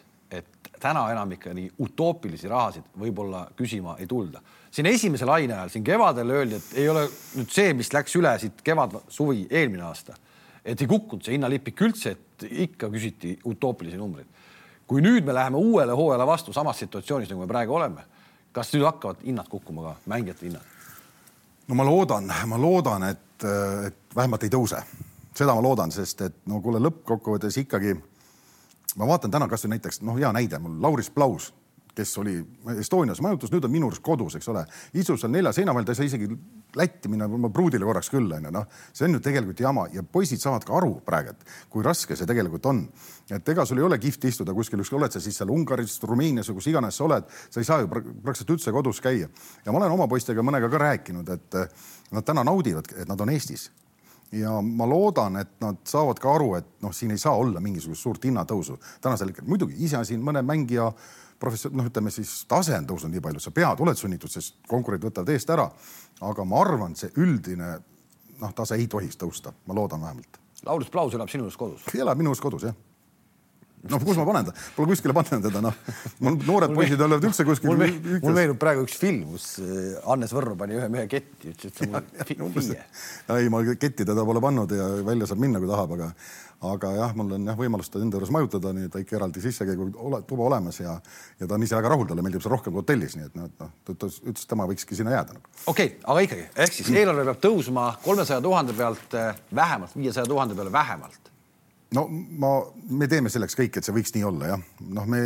täna enam ikka nii utoopilisi rahasid võib-olla küsima ei tulda. siin esimese laine ajal, siin kevadel öeldi, et ei ole nüüd see, mis läks üle siit kevad, suvi, eelmine aasta, et ei kukkunud see hinnalipik üldse, et ikka küsiti utoopilisi numbreid. kui nüüd me läheme uuele hooajale vastu samas situatsioonis, nagu me praegu oleme, kas nüüd hakkavad hinnad kukkuma ka, mängijate hinnad? no ma loodan, ma loodan, et, et vähemalt ei tõuse, seda ma loodan, sest et no kuule, lõppkokkuvõttes ikkagi ma vaatan täna kasvõi näiteks noh, hea näide mul Lauris Plaus, kes oli Estonias majutus, nüüd on minu arust kodus, eks ole, istub seal nelja seina vahel, ta ei saa isegi Lätti minna oma pruudile korraks küll onju, noh, see on ju tegelikult jama ja poisid saavad ka aru praegu, et kui raske see tegelikult on. et ega sul ei ole kihvt istuda kuskil, ükskõik oled sa siis seal Ungaris, Rumeenias või kus iganes sa oled, sa ei saa ju praktiliselt üldse kodus käia. ja ma olen oma poistega mõnega ka rääkinud, et nad täna naudivad, et nad on Eestis ja ma loodan, et nad saavad ka aru, et noh, siin ei saa olla mingisugust suurt hinnatõusu tänasel hetkel. muidugi iseasi mõne mängija professor, noh, ütleme siis tase on tõusnud nii palju, sa pead, oled sunnitud, sest konkurendid võtavad eest ära. aga ma arvan, see üldine noh, tase ei tohiks tõusta, ma loodan vähemalt. Lauris Plaus elab sinu kodus? elab minu kodus jah noh, kus ma panen ta, pole kuskile pannud teda, noh. mul noored poisid olevat üldse kuskil. mul, meenub praegu üks film, kus äh, Hannes Võrno pani ühe mehe ketti, ütles, et see on mul FIE. ei, ma ketti teda pole pannud ja välja saab minna, kui tahab, aga, aga jah, mul on jah võimalus ta enda juures majutada, nii et väike eraldi sissekäigu ole, tuba olemas ja, ja ta on ise väga rahul, talle meeldib see rohkem kui hotellis, nii et noh, noh, ta ütles, ütles, tema võikski sinna jääda nagu.. okei okay,, aga ikkagi, ehk siis eelarve peab tõusma kolmesaja tuhande pealt äh, vähemalt viiesaja tuhande peale vähemalt no ma, me teeme selleks kõik, et see võiks nii olla, jah. noh, me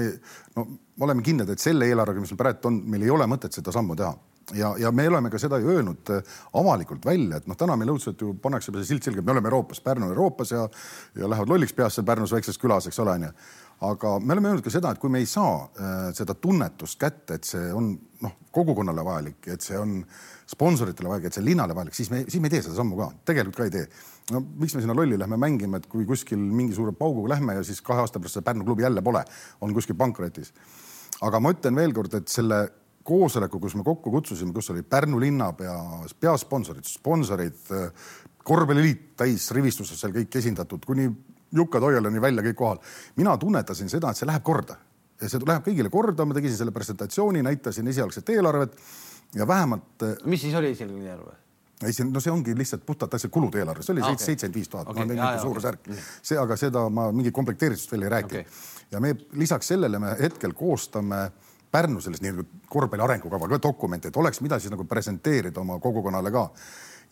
no me oleme kindlad, et selle eelarvega, mis meil praegu on, meil ei ole mõtet seda sammu teha ja, ja me oleme ka seda ju öelnud äh, avalikult välja, et noh, täna meil õudselt ju pannakse see silt selga, et me oleme Euroopas, Pärnu on Euroopas ja, ja lähevad lolliks peast seal Pärnus väikses külas, eks ole, onju. aga me oleme öelnud ka seda, et kui me ei saa äh, seda tunnetust kätte, et see on noh, kogukonnale vajalik, et see on sponsoritele vajalik, et see linnale vajalik, siis me, siis me ei tee seda sammu ka, tegelikult ka ei tee no miks me sinna lolli lähme mängima, et kui kuskil mingi suure pauguga lähme ja siis kahe aasta pärast seda Pärnu klubi jälle pole, on kuskil pankrotis. aga ma ütlen veelkord, et selle koosoleku, kus me kokku kutsusime, kus oli Pärnu linnapea, peasponsorid, sponsorid, korvpalliliit täis rivistuses seal kõik esindatud, kuni Jukka Toialani välja kõik kohal. mina tunnetasin seda, et see läheb korda ja see läheb kõigile korda, ma tegin selle presentatsiooni, näitasin esialgset eelarvet ja vähemalt. mis siis oli esialgne eelarve? Ei, see, no see ongi lihtsalt puhtalt asja kulude eelarve, see oli seitsekümmend viis tuhat, olen teinud suurusjärk. see, aga seda ma mingi komplekteeritust veel ei räägi. Okay.. ja me lisaks sellele me hetkel koostame Pärnu selles nii-öelda korvpalli arengukava ka dokumente, et oleks, mida siis nagu presenteerida oma kogukonnale ka.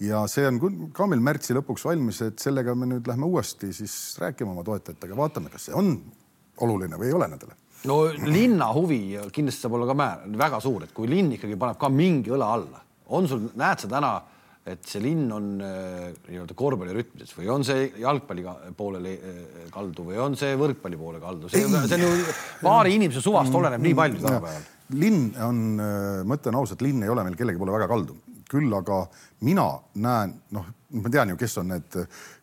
ja see on ka meil märtsi lõpuks valmis, et sellega me nüüd lähme uuesti siis rääkima oma toetajatega, vaatame, kas see on oluline või ei ole nendele. No linna huvi kindlasti saab olla ka määr, väga suur, et kui linn ikkagi paneb ka mingi õla alla, on sul, näed sa täna et see linn on äh, nii-öelda korvpallirütmides või on see jalgpalli poolele äh, kaldu või on see võrkpalli poole kaldu, see, on ju paari inimese suvast oleneb nii palju tänapäeval. linn on, äh, ma ütlen ausalt, linn ei ole meil kellegi poole väga kaldu. küll aga mina näen, noh, ma tean ju, kes on need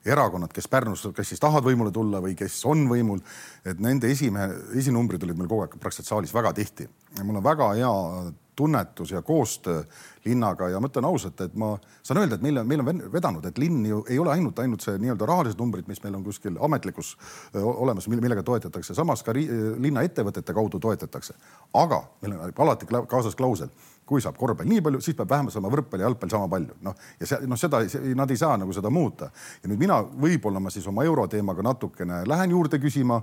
erakonnad, kes Pärnus, kes siis tahavad võimule tulla või kes on võimul, et nende esimehe, esinumbrid olid meil kogu aeg praktiliselt saalis väga tihti. mul on väga hea tunnetus ja koostöö linnaga ja ma ütlen ausalt, et ma saan öelda, et meil on, meil on vedanud, et linn ju ei ole ainult, ainult see nii-öelda rahalised numbrid, mis meil on kuskil ametlikus olemas, millega toetatakse, samas ka linna ettevõtete kaudu toetatakse. aga meil on alati kaasas klausel, kui saab korvpall nii palju, siis peab vähemalt saama võrkpall ja jalgpall sama palju, noh ja see noh, seda nad ei saa nagu seda muuta ja nüüd mina võib-olla ma siis oma euroteemaga natukene lähen juurde küsima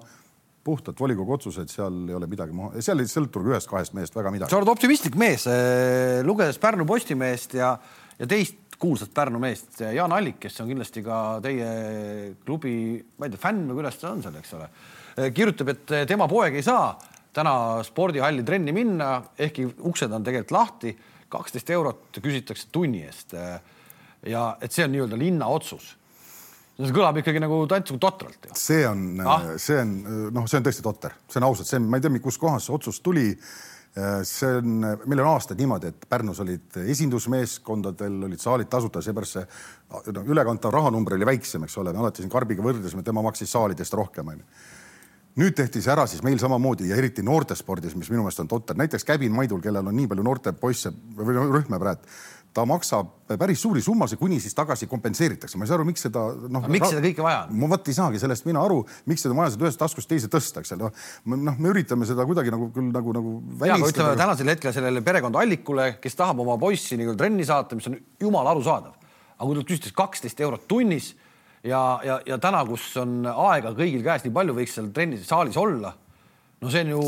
puhtalt volikogu otsused, seal ei ole midagi maha, seal ei sõltu ühest-kahest mehest väga midagi. sa oled optimistlik mees, eh, lugedes Pärnu Postimeest ja, ja teist kuulsat Pärnu meest, Jaan Allik, kes on kindlasti ka teie klubi, ma ei tea, fänn või kuidas ta on seal, eks ole, eh, kirjutab, et tema poeg ei saa täna spordihalli trenni minna, ehkki uksed on tegelikult lahti, kaksteist eurot küsitakse tunni eest. Eh, ja et see on nii-öelda linna otsus see kõlab ikkagi nagu tants totralt. see on ah., see on noh, see on tõesti totter, see on ausalt, see on, ma ei tea, kuskohast see otsus tuli. see on, meil on aastaid niimoodi, et Pärnus olid esindusmeeskondadel olid saalid tasuta, seepärast see no, ülekantav rahanumber oli väiksem, eks ole, me alati siin Karbiga võrdlesime, tema maksis saalidest rohkem, onju nüüd tehti see ära siis meil samamoodi ja eriti noortespordis, mis minu meelest on totter, näiteks Käbin Maidul, kellel on nii palju noorte poisse või rühma praegu ta maksab päris suuri summasid, kuni siis tagasi kompenseeritakse. ma ei saa aru, miks seda noh. miks seda kõike vaja on? ma vot ei saagi sellest mina aru, miks seda on vaja seda ühest taskust teise tõsta, eks ole. noh, me üritame seda kuidagi nagu küll nagu nagu. ja, aga ütleme tänasel hetkel sellele perekond Allikule, kes tahab oma poissi nagu trenni saata, mis on jumala arusaadav. aga kui talt küsitakse kaksteist eurot tunnis ja, ja, ja täna, kus on aega kõigil käes nii palju, võiks seal trennis saalis olla no see on ju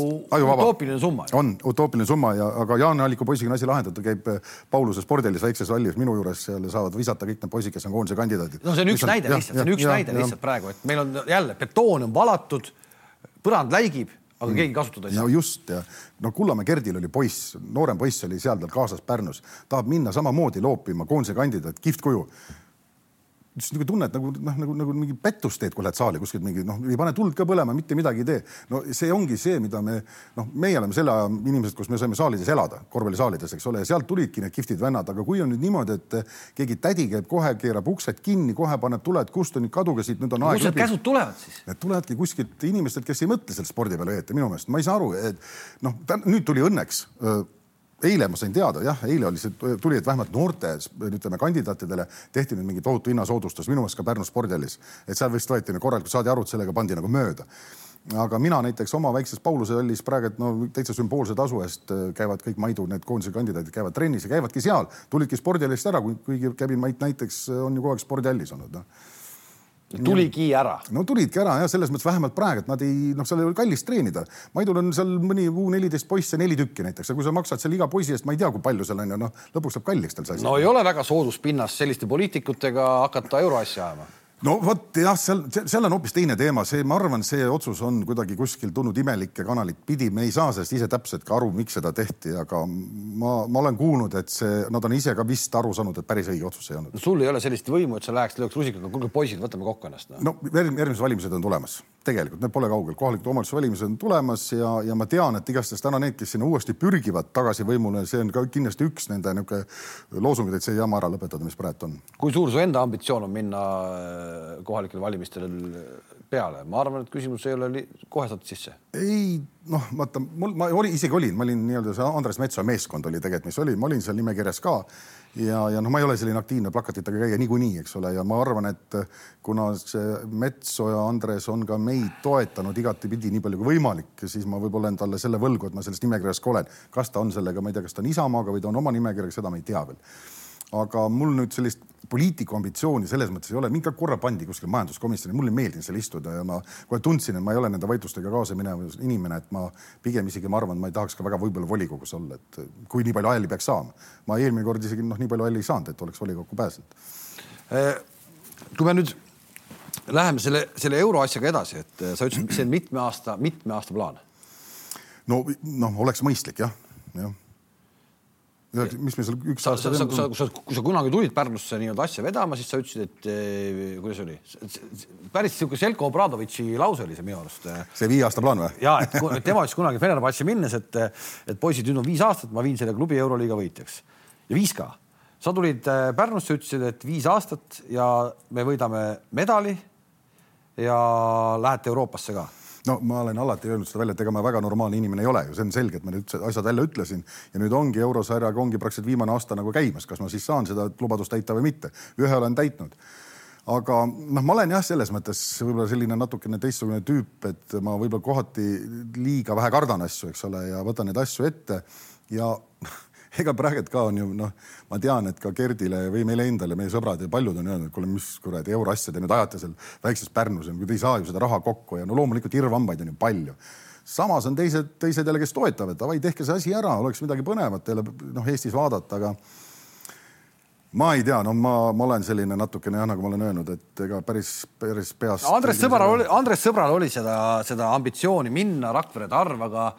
utoopiline summa. on utoopiline summa ja, aga Jaan Alliku poisiga on asi lahendatud, käib eh, Pauluse spordihallis väikses hallis minu juures, seal saavad visata kõik need poisid, kes on koondise kandidaadid. no see on üks on, näide lihtsalt, see on üks ja, näide ja, lihtsalt praegu, et meil on jälle betoon on valatud, põrand läigib, aga mm. keegi kasutada ei saa. no just ja no Kullamäe Gerdil oli poiss, noorem poiss oli seal tal kaasas Pärnus, tahab minna samamoodi loopima koondise kandidaat, kihvt kuju siis nagu tunned nagu noh, nagu, nagu mingi pettust teed, kui lähed saali kuskilt mingi noh, ei pane tuld ka põlema, mitte midagi ei tee. no see ongi see, mida me noh, meie oleme selle aja inimesed, kus me saime saalides elada, korvpallisaalides, eks ole, ja sealt tulidki need kihvtid vennad, aga kui on nüüd niimoodi, et keegi tädi käib kohe, keerab uksed kinni, kohe paneb tuled kustu, nüüd kaduge siit, nüüd on aeg. kust need käsud tulevad siis? Need tulevadki kuskilt inimestelt, kes ei mõtle selle spordi peale õieti, minu meelest, ma ei saa aru, et noh, nüüd tuli õnneks eile ma sain teada, jah, eile oli see, tuli, et vähemalt noorte, ütleme kandidaatidele tehti nüüd mingi tohutu hinnasoodustus, minu meelest ka Pärnu spordihallis, et seal vist võeti korralikult, saadi aru, et sellega pandi nagu mööda. Aga mina näiteks oma väikses Pauluse hallis praegu, et no täitsa sümboolse tasu eest äh, käivad kõik Maidu need koondise kandidaadid käivad trennis ja käivadki seal, tulidki spordihallist ära, kuigi Kevin Mait näiteks on ju kogu aeg spordihallis olnud, noh tuligi ära. no tulidki ära jah, selles mõttes vähemalt praegu, et nad ei, noh, seal ei ole kallis treenida. Maidul on seal mõni U neliteist poisse neli tükki näiteks ja kui sa maksad seal iga poisi eest, ma ei tea, kui palju seal on ja noh, lõpuks läheb kalliks tal see asi. no ei ole väga soodus pinnas selliste poliitikutega hakata euroasja ajama no vot jah, seal, seal on hoopis teine teema, see, ma arvan, see otsus on kuidagi kuskil tulnud imelikke kanalit pidi, me ei saa sellest ise täpselt ka aru, miks seda tehti, aga ma, ma olen kuulnud, et see, nad on ise ka vist aru saanud, et päris õige otsus ei olnud. No,. sul ei ole sellist võimu, et sa läheks, lööks rusikaga, kuulge poisid, võtame kokku ennast no.. no järgmised valimised on tulemas, tegelikult need pole kaugel, kohalikud omavalitsuse valimised on tulemas ja, ja ma tean, et igastahes täna need, kes sinna uuesti pürgivad tagasi võimule, see on ka kindlasti üks nende niisugune loosungid, et see jama ära lõpetada, mis praegu on. kui suur su enda ambitsioon on minna äh, kohalikele valimistel peale, ma arvan, et küsimus ei ole kohe satud sisse. ei noh, vaata mul, ma oli, isegi olin, ma olin nii-öelda see Andres Metsoja meeskond oli tegelikult, mis oli, ma olin seal nimekirjas ka ja, ja noh, ma ei ole selline aktiivne plakatitega käija niikuinii, eks ole, ja ma arvan, et kuna see Metsoja Andres on ka meid toetanud igatipidi nii palju kui võimalik, siis ma võib-olla olen talle selle võlgu, et ma selles nimekirjas ka olen. kas ta on sellega, ma ei tea, kas ta on Isamaaga või ta on oma nimekirjaga, seda ma ei tea veel aga mul nüüd sellist poliitiku ambitsiooni selles mõttes ei ole, mind ka korra pandi kuskil majanduskomisjoni, mulle ei meeldinud seal istuda ja ma kohe tundsin, et ma ei ole nende vaidlustega kaasa minev inimene, et ma pigem isegi ma arvan, ma ei tahaks ka väga võib-olla volikogus olla, et kui nii palju hääli peaks saama. ma eelmine kord isegi noh, nii palju hääli ei saanud, et oleks volikokku pääsenud. Äh, kui me nüüd läheme selle, selle euroasjaga edasi, et sa ütlesid, see on mitme aasta, mitme aasta plaan. no noh, oleks mõistlik jah, jah mis me seal üks sa, aasta. Sa, sa, sa, kui sa kunagi tulid Pärnusse nii-öelda asja vedama, siis sa ütlesid, et eh, kuidas oli, päris niisugune Selko Obradovitši lause oli see minu arust. Eh. see viie aasta plaan või? ja, et tema ütles kunagi Fenerbahce'i minnes, et, et poisid, nüüd on viis aastat, ma viin selle klubi euroliiga võitjaks ja viis ka sa tulid äh, Pärnusse, ütlesid, et viis aastat ja me võidame medali ja lähete Euroopasse ka no ma olen alati öelnud seda välja, et ega ma väga normaalne inimene ei ole ju, see on selge, et ma need asjad välja ütlesin ja nüüd ongi eurosarjaga ongi praktiliselt viimane aasta nagu käimas, kas ma siis saan seda lubadust täita või mitte. ühe olen täitnud. aga noh, ma olen jah, selles mõttes võib-olla selline natukene teistsugune tüüp, et ma võib-olla kohati liiga vähe kardan asju, eks ole, ja võtan neid asju ette ja ega praegu ka on ju noh, ma tean, et ka Gerdile või meile endale, meie sõbrad ja paljud on öelnud, kuule, mis kuradi euroasja te nüüd ajate seal väikses Pärnus, te ei saa ju seda raha kokku ja no loomulikult hirvhambaid on ju palju. samas on teised, teised jälle, kes toetavad, davai, tehke see asi ära, oleks midagi põnevat jälle noh, Eestis vaadata, aga ma ei tea, no ma, ma olen selline natukene jah, nagu ma olen öelnud, et ega päris, päris peast. Andres Sõbral oli, Andres Sõbral oli seda, seda ambitsiooni minna Rakvere tarv, aga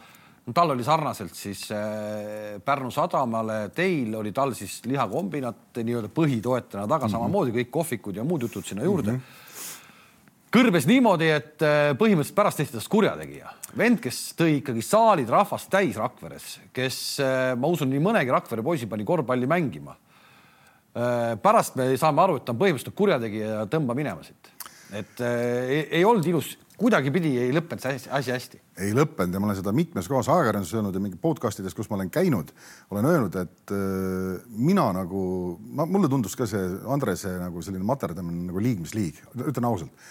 tal oli sarnaselt siis äh, Pärnu sadamale, teil oli tal siis lihakombinat nii-öelda põhitoetajana taga mm -hmm. samamoodi kõik kohvikud ja muud jutud sinna juurde mm. -hmm. kõrbes niimoodi, et äh, põhimõtteliselt pärast tehti tast kurjategija, vend, kes tõi ikkagi saalid rahvast täis Rakveres, kes äh, ma usun, nii mõnegi Rakvere poisi pani korvpalli mängima. pärast me saame aru, et ta on põhimõtteliselt kurjategija ja tõmba minema siit, et ei, ei olnud ilus kuidagipidi ei lõppenud see asi hästi. ei lõppenud ja ma olen seda mitmes kohas ajakirjanduses öelnud ja mingi podcast ides, kus ma olen käinud, olen öelnud, et äh, mina nagu, mulle tundus ka see Andrese nagu selline materdamine nagu liigmisliig, ütlen ausalt.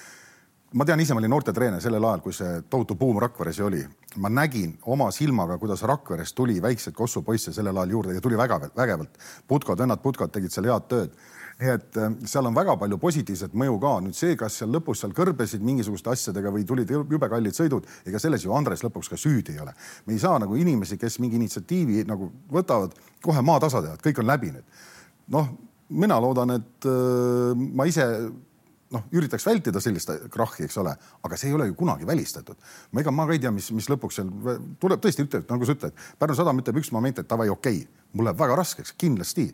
ma tean ise, ma olin noortetreener sellel ajal, kui see tohutu buum Rakveres oli. ma nägin oma silmaga, kuidas Rakveres tuli väikseid Kossu poisse sellel ajal juurde ja tuli väga vägevalt. putkad, vennad putkad tegid seal head tööd nii et äh, seal on väga palju positiivset mõju ka. nüüd see, kas seal lõpus seal kõrbesid mingisuguste asjadega või tulid jube kallid sõidud, ega selles ju Andres lõpuks ka süüdi ei ole. me ei saa nagu inimesi, kes mingi initsiatiivi nagu võtavad, kohe maatasa et kõik on läbi nüüd. noh, mina loodan, et äh, ma ise noh, üritaks vältida sellist krahhi, eks ole, aga see ei ole ju kunagi välistatud. ma ega ma ka ei tea, mis, mis lõpuks seal tuleb, tõesti ütleb, nagu sa ütled, Pärnu sadam ütleb üks moment, et davai, okei okay., mul läheb väga raskeks, kindlasti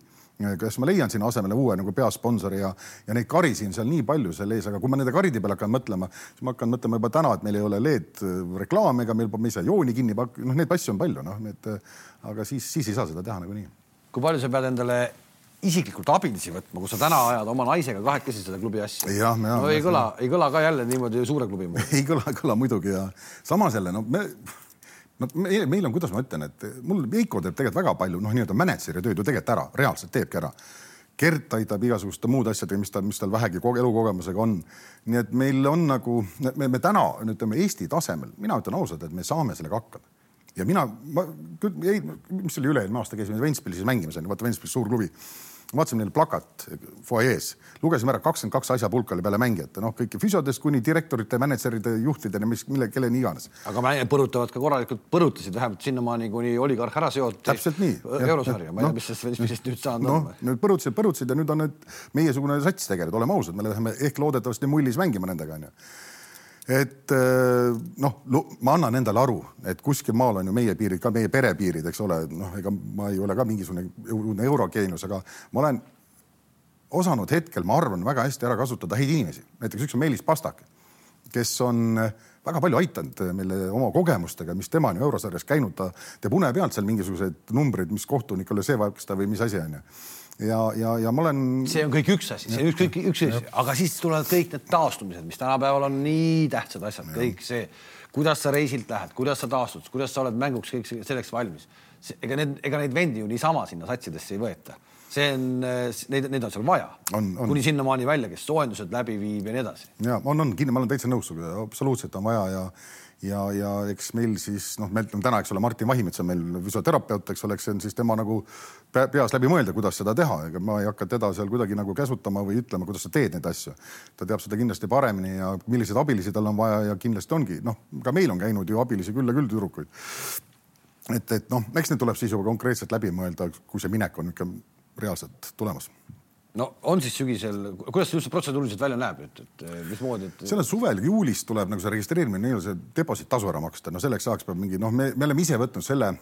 kas ma leian sinna asemele uue nagu peasponsori ja, ja neid kari siin seal nii palju seal ees, aga kui ma nende karide peale hakkan mõtlema, siis ma hakkan mõtlema juba täna, et meil ei ole LED-reklaame ega meil me ei saa jooni kinni pakkuda, noh, neid asju on palju, noh, need, aga siis, siis ei saa seda teha nagunii. kui palju sa pead endale isiklikult abilisi võtma, kus sa täna ajad oma naisega kahekesi seda klubi asja? no ei kõla, ei kõla ka jälle niimoodi suure klubi moodi. ei kõla, kõla muidugi ja samas jälle no me meil, meil on, kuidas ma ütlen, et mul Veiko teeb tegelikult väga palju noh, nii-öelda mänedžeri tööd ju tegelikult ära, reaalselt teebki ära. Gert aitab igasuguste muude asjadega, mis tal, mis tal vähegi elukogemusega on. nii et meil on nagu, me, me täna ütleme Eesti tasemel, mina ütlen ausalt, et me saame sellega hakkama. ja mina, ma, mis oli üle-eelmine aasta käisime Ventspilis mängimas, vaata Ventspilis suur klubi vaatasime neil plakat fuajees, lugesime ära kakskümmend kaks asjapulka oli peale mängijate, noh, kõiki füsiodest kuni direktorite, mänedžeride, juhtideni, mis, mille, kelleni iganes. aga põrutavad ka korralikult, põrutasid vähemalt sinnamaani, kuni oligarh ära seoti. täpselt nii. eurosarja, ma ei tea no,, mis sellest, mis sellest nüüd saanud no, on. nüüd põrutasid, põrutasid ja nüüd on nüüd meiesugune sats tegelikult, oleme ausad, me läheme ehk loodetavasti mullis mängima nendega onju et äh, noh, ma annan endale aru, et kuskil maal on ju meie piirid ka meie perepiirid, eks ole, noh, ega ma ei ole ka mingisugune eurogeenius, aga ma olen osanud hetkel, ma arvan, väga hästi ära kasutada häid inimesi. näiteks üks on Meelis Pastak, kes on väga palju aidanud meile oma kogemustega, mis tema on ju eurosarjas käinud, ta teeb une pealt seal mingisuguseid numbreid, mis kohtunikule see vajab seda või mis asi on ju ja, ja, ja ma olen. see on kõik üks asi, see on üks, kõik üks asi, aga siis tulevad kõik need taastumised, mis tänapäeval on nii tähtsad asjad, kõik see, kuidas sa reisilt lähed, kuidas sa taastud, kuidas sa oled mänguks kõik selleks valmis. ega need, ega neid vendi ju niisama sinna satsidesse ei võeta see on, neid, neid on seal vaja. kuni sinnamaani välja, kes soojendused läbi viib ja nii edasi. ja on, on kindlasti, ma olen täitsa nõus sinuga, absoluutselt on vaja ja ja, ja eks meil siis noh, meil on täna, eks ole, Martin Vahimets on meil füsioterapeut, eks ole, eks see on siis tema nagu peas läbi mõelda, kuidas seda teha, ega ma ei hakka teda seal kuidagi nagu käsutama või ütlema, kuidas sa teed neid asju. ta teab seda kindlasti paremini ja milliseid abilisi tal on vaja ja kindlasti ongi noh, ka meil on käinud ju abilisi küll ja küll tüdrukuid. et, et noh, eks need tuleb siis juba konkreetselt läbi mõelda, kui see minek on ikka reaalselt tulemas no on siis sügisel, kuidas see üldse protseduuriliselt välja näeb, et, et mismoodi et...? sellel suvel juulis tuleb nagu see registreerimine, nii-öelda see deposiittasu ära maksta, no selleks ajaks peab mingi noh, me, me oleme ise võtnud selle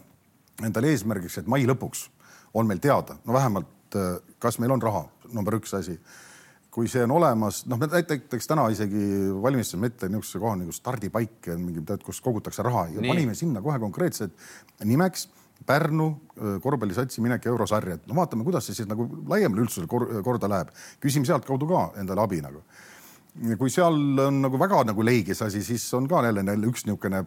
endale eesmärgiks, et mai lõpuks on meil teada, no vähemalt kas meil on raha, number üks asi. kui see on olemas, noh, me näiteks täna isegi valmistasime ette niisuguse koha nagu stardipaik, mingi, kus kogutakse raha ja Nii. panime sinna kohe konkreetselt nimeks Pärnu korvpallisatsi minek eurosarja, et no vaatame, kuidas see siis nagu laiemale üldsusele kor korda läheb, küsime sealtkaudu ka endale abi nagu. kui seal on nagu väga nagu leigis asi, siis on ka jälle üks niisugune